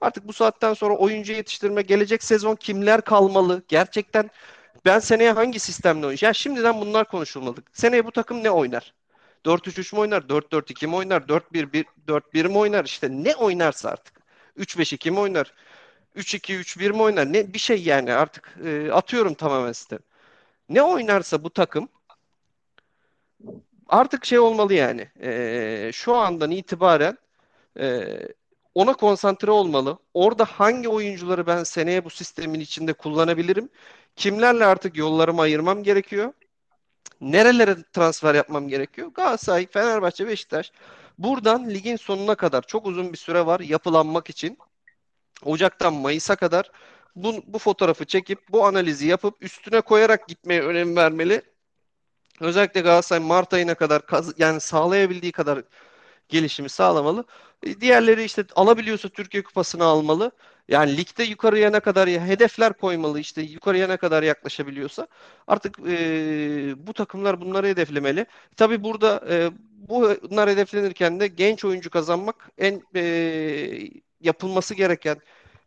Artık bu saatten sonra oyuncu yetiştirme, gelecek sezon kimler kalmalı? Gerçekten ben seneye hangi sistemle oynayacağım? Ya şimdiden bunlar konuşulmalı. Seneye bu takım ne oynar? 4-3-3 mü oynar? 4-4-2 mi oynar? 4-1-1 4-1 mi oynar? İşte ne oynarsa artık. 3-5-2 mi oynar? 3-2-3-1 mi oynar? Ne bir şey yani artık e, atıyorum tamamen sistem. Ne oynarsa bu takım artık şey olmalı yani. E, şu andan itibaren e, ona konsantre olmalı. Orada hangi oyuncuları ben seneye bu sistemin içinde kullanabilirim? Kimlerle artık yollarımı ayırmam gerekiyor? Nerelere transfer yapmam gerekiyor? Galatasaray, Fenerbahçe, Beşiktaş. Buradan ligin sonuna kadar çok uzun bir süre var yapılanmak için. Ocaktan Mayıs'a kadar bu, bu fotoğrafı çekip bu analizi yapıp üstüne koyarak gitmeye önem vermeli. Özellikle Galatasaray Mart ayına kadar yani sağlayabildiği kadar gelişimi sağlamalı. E, diğerleri işte alabiliyorsa Türkiye Kupası'nı almalı. Yani ligde yukarıya ne kadar hedefler koymalı işte yukarıya ne kadar yaklaşabiliyorsa artık e, bu takımlar bunları hedeflemeli. Tabii burada e, bunlar hedeflenirken de genç oyuncu kazanmak en e, yapılması gereken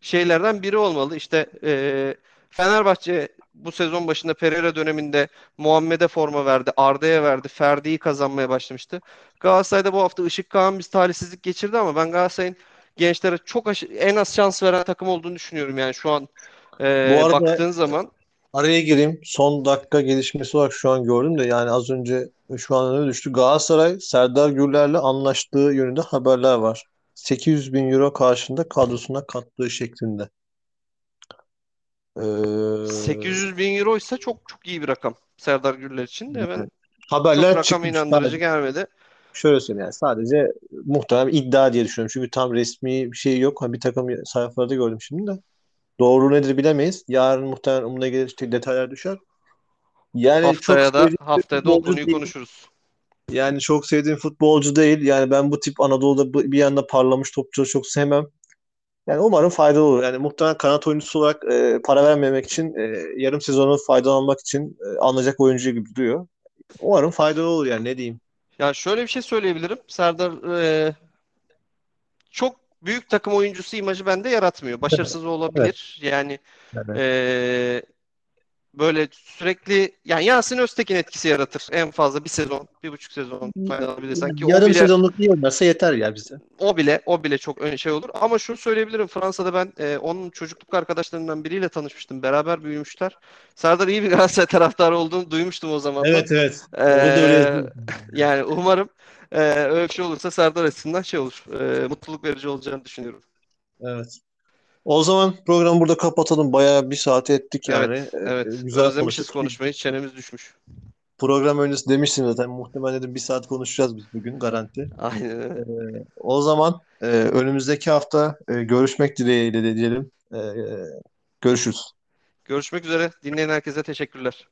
şeylerden biri olmalı. İşte e, Fenerbahçe bu sezon başında Pereira döneminde Muhammed'e forma verdi, Arda'ya verdi, Ferdi'yi kazanmaya başlamıştı. Galatasaray'da bu hafta Işık Kağan bir talihsizlik geçirdi ama ben Galatasaray'ın gençlere çok en az şans veren takım olduğunu düşünüyorum yani şu an e, Bu arada baktığın zaman. Araya gireyim. Son dakika gelişmesi olarak şu an gördüm de yani az önce şu an öne düştü. Galatasaray Serdar Gürler'le anlaştığı yönünde haberler var. 800 bin euro karşında kadrosuna kattığı şeklinde. Ee, 800 bin euro ise çok çok iyi bir rakam Serdar Gürler için de ben haberler çok rakam inandırıcı sadece. gelmedi. Şöyle söyleyeyim yani sadece muhtemelen iddia diye düşünüyorum. Çünkü tam resmi bir şey yok. Bir takım sayfalarda gördüm şimdi de. Doğru nedir bilemeyiz. Yarın muhtemelen umuna gelir işte detaylar düşer. Yani haftaya çok da haftaya da o konuyu değil. konuşuruz. Yani çok sevdiğim futbolcu değil. Yani ben bu tip Anadolu'da bir yanda parlamış topçuları çok sevmem. Yani umarım faydalı olur. Yani muhtemelen kanat oyuncusu olarak e, para vermemek için e, yarım sezonu faydalanmak için e, alınacak oyuncu gibi duruyor. Umarım faydalı olur yani ne diyeyim. Ya şöyle bir şey söyleyebilirim. Serdar e, çok büyük takım oyuncusu imajı bende yaratmıyor. Başarısız olabilir. Evet. Yani evet. E, böyle sürekli yani Yasin Öztekin etkisi yaratır. En fazla bir sezon, bir buçuk sezon alabilirsen ki Yarım o bile, sezonluk iyi oynarsa yeter ya bize. O bile o bile çok ön şey olur. Ama şunu söyleyebilirim. Fransa'da ben e, onun çocukluk arkadaşlarından biriyle tanışmıştım. Beraber büyümüşler. Serdar iyi bir Galatasaray taraftarı olduğunu duymuştum o zaman. Evet evet. Ee, yani umarım e, öyle bir şey olursa Serdar açısından şey olur. E, mutluluk verici olacağını düşünüyorum. Evet. O zaman programı burada kapatalım. Bayağı bir saat ettik yani. Evet, evet. Ee, güzel Özlemişiz konuşmayı. Çenemiz düşmüş. Program öncesi demiştim zaten. Muhtemelen dedim bir saat konuşacağız biz bugün garanti. Aynen. Ee, o zaman e, önümüzdeki hafta e, görüşmek dileğiyle de diyelim. E, görüşürüz. Görüşmek üzere. Dinleyen herkese teşekkürler.